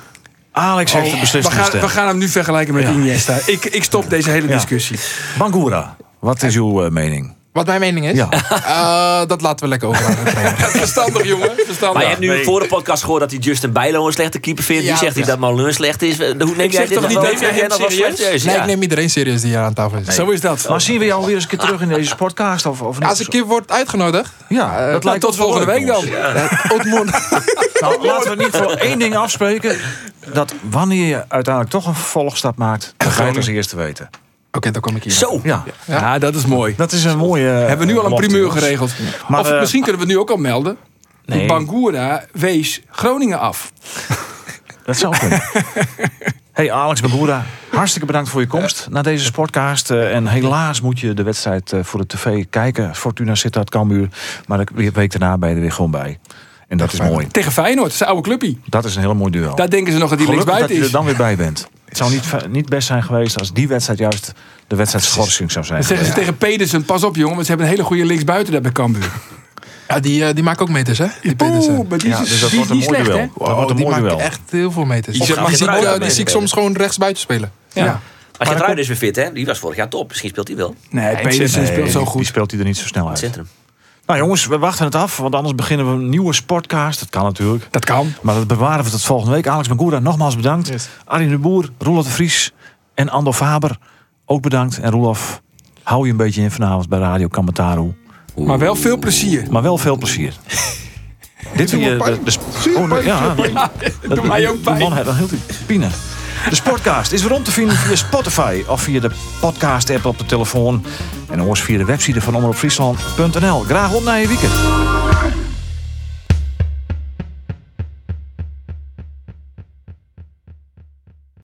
Alex heeft de we, beslissende gaan, stem. we gaan hem nu vergelijken met Ja. Iniesta. Ik, ik stop deze hele Ja. discussie. Bangura, wat is uw eh, mening? Wat mijn mening is? Ja. Eh, dat laten we lekker over aan. Verstandig, jongen. Verstandig. Maar je hebt nu voor de podcast gehoord dat hij Justin Bijlo een slechte keeper vindt. Ja, nu zegt hij dat Mauleur slecht is. Hoe neem jij zeg dit toch niet, neem jij hem serieus? serieus? Nee, ik neem iedereen serieus die hier aan tafel is. Zo is dat. Maar zien we jou weer eens een keer terug in deze podcast? Of, of niet? Als ik hier word uitgenodigd, Ja, dat lijkt tot volgende week dan. Nou, laten we niet voor één ding afspreken. Dat wanneer je uiteindelijk toch een vervolgstap maakt, dan ga je het als eerste weten. Oké, dan kom ik hier. Zo. Ja, Ja, dat is mooi. dat is een mooie... Hebben we nu al een belofte, primeur geregeld. Maar, of eh, misschien kunnen we het nu ook al melden. Nee. Bangura wees Groningen af. Dat zou kunnen. Hey Alex Bagura, hartstikke bedankt voor je komst naar deze sportcast. Eh, en helaas moet je de wedstrijd eh, voor de tv kijken. Fortuna zit uit Cambuur. Maar de week daarna ben je er weer gewoon bij. En dat is mooi. Tegen Feyenoord, dat is een oude clubje. Dat is een heel mooi duel. Daar denken ze nog dat die Gelukkig dat linksbuiten je er is. dan weer bij bent. Het zou niet, niet best zijn geweest als die wedstrijd juist de wedstrijd schorsing zou zijn. Dan zeggen ze tegen Pedersen, pas op jongen, want ze hebben een hele goede linksbuiten daar bij Cambuur. Ja, die, eh, die maken ook meters, hè? Die Pedersen. Oeh, maar die Ja, is, dus dat die, wordt een die is mooi slecht, duel. Dat wordt een die mooi maken duel. echt heel veel meters. Die Die, gaat die, zie die zie ik soms gewoon rechts buiten spelen. Ja. Ja. Als je Truiden is weer fit, hè? Die was vorig jaar top. Misschien speelt hij wel. Nee, Pedersen Nee, speelt zo Die goed. speelt hij er niet zo snel uit. centrum. Nou jongens, we wachten het af. Want anders beginnen we een nieuwe sportcast. Dat kan natuurlijk. Dat kan. Maar dat bewaren we tot volgende week. Alex Magura, nogmaals bedankt. Yes. Arjen de Boer, Roelof de Vries en Ando Faber. Ook bedankt. En Roelof, hou je een beetje in vanavond bij Radio Kamataru. Maar wel veel plezier. Maar wel veel plezier. Dit weer maar de, de, oh, ja, pijn. dat doet mij ook man pijn. heeft een heel pine. De Sportcast is om te vinden via Spotify of via de podcast-app op de telefoon. En anders via de website van omroepfriesland.nl. Graag op naar je weekend.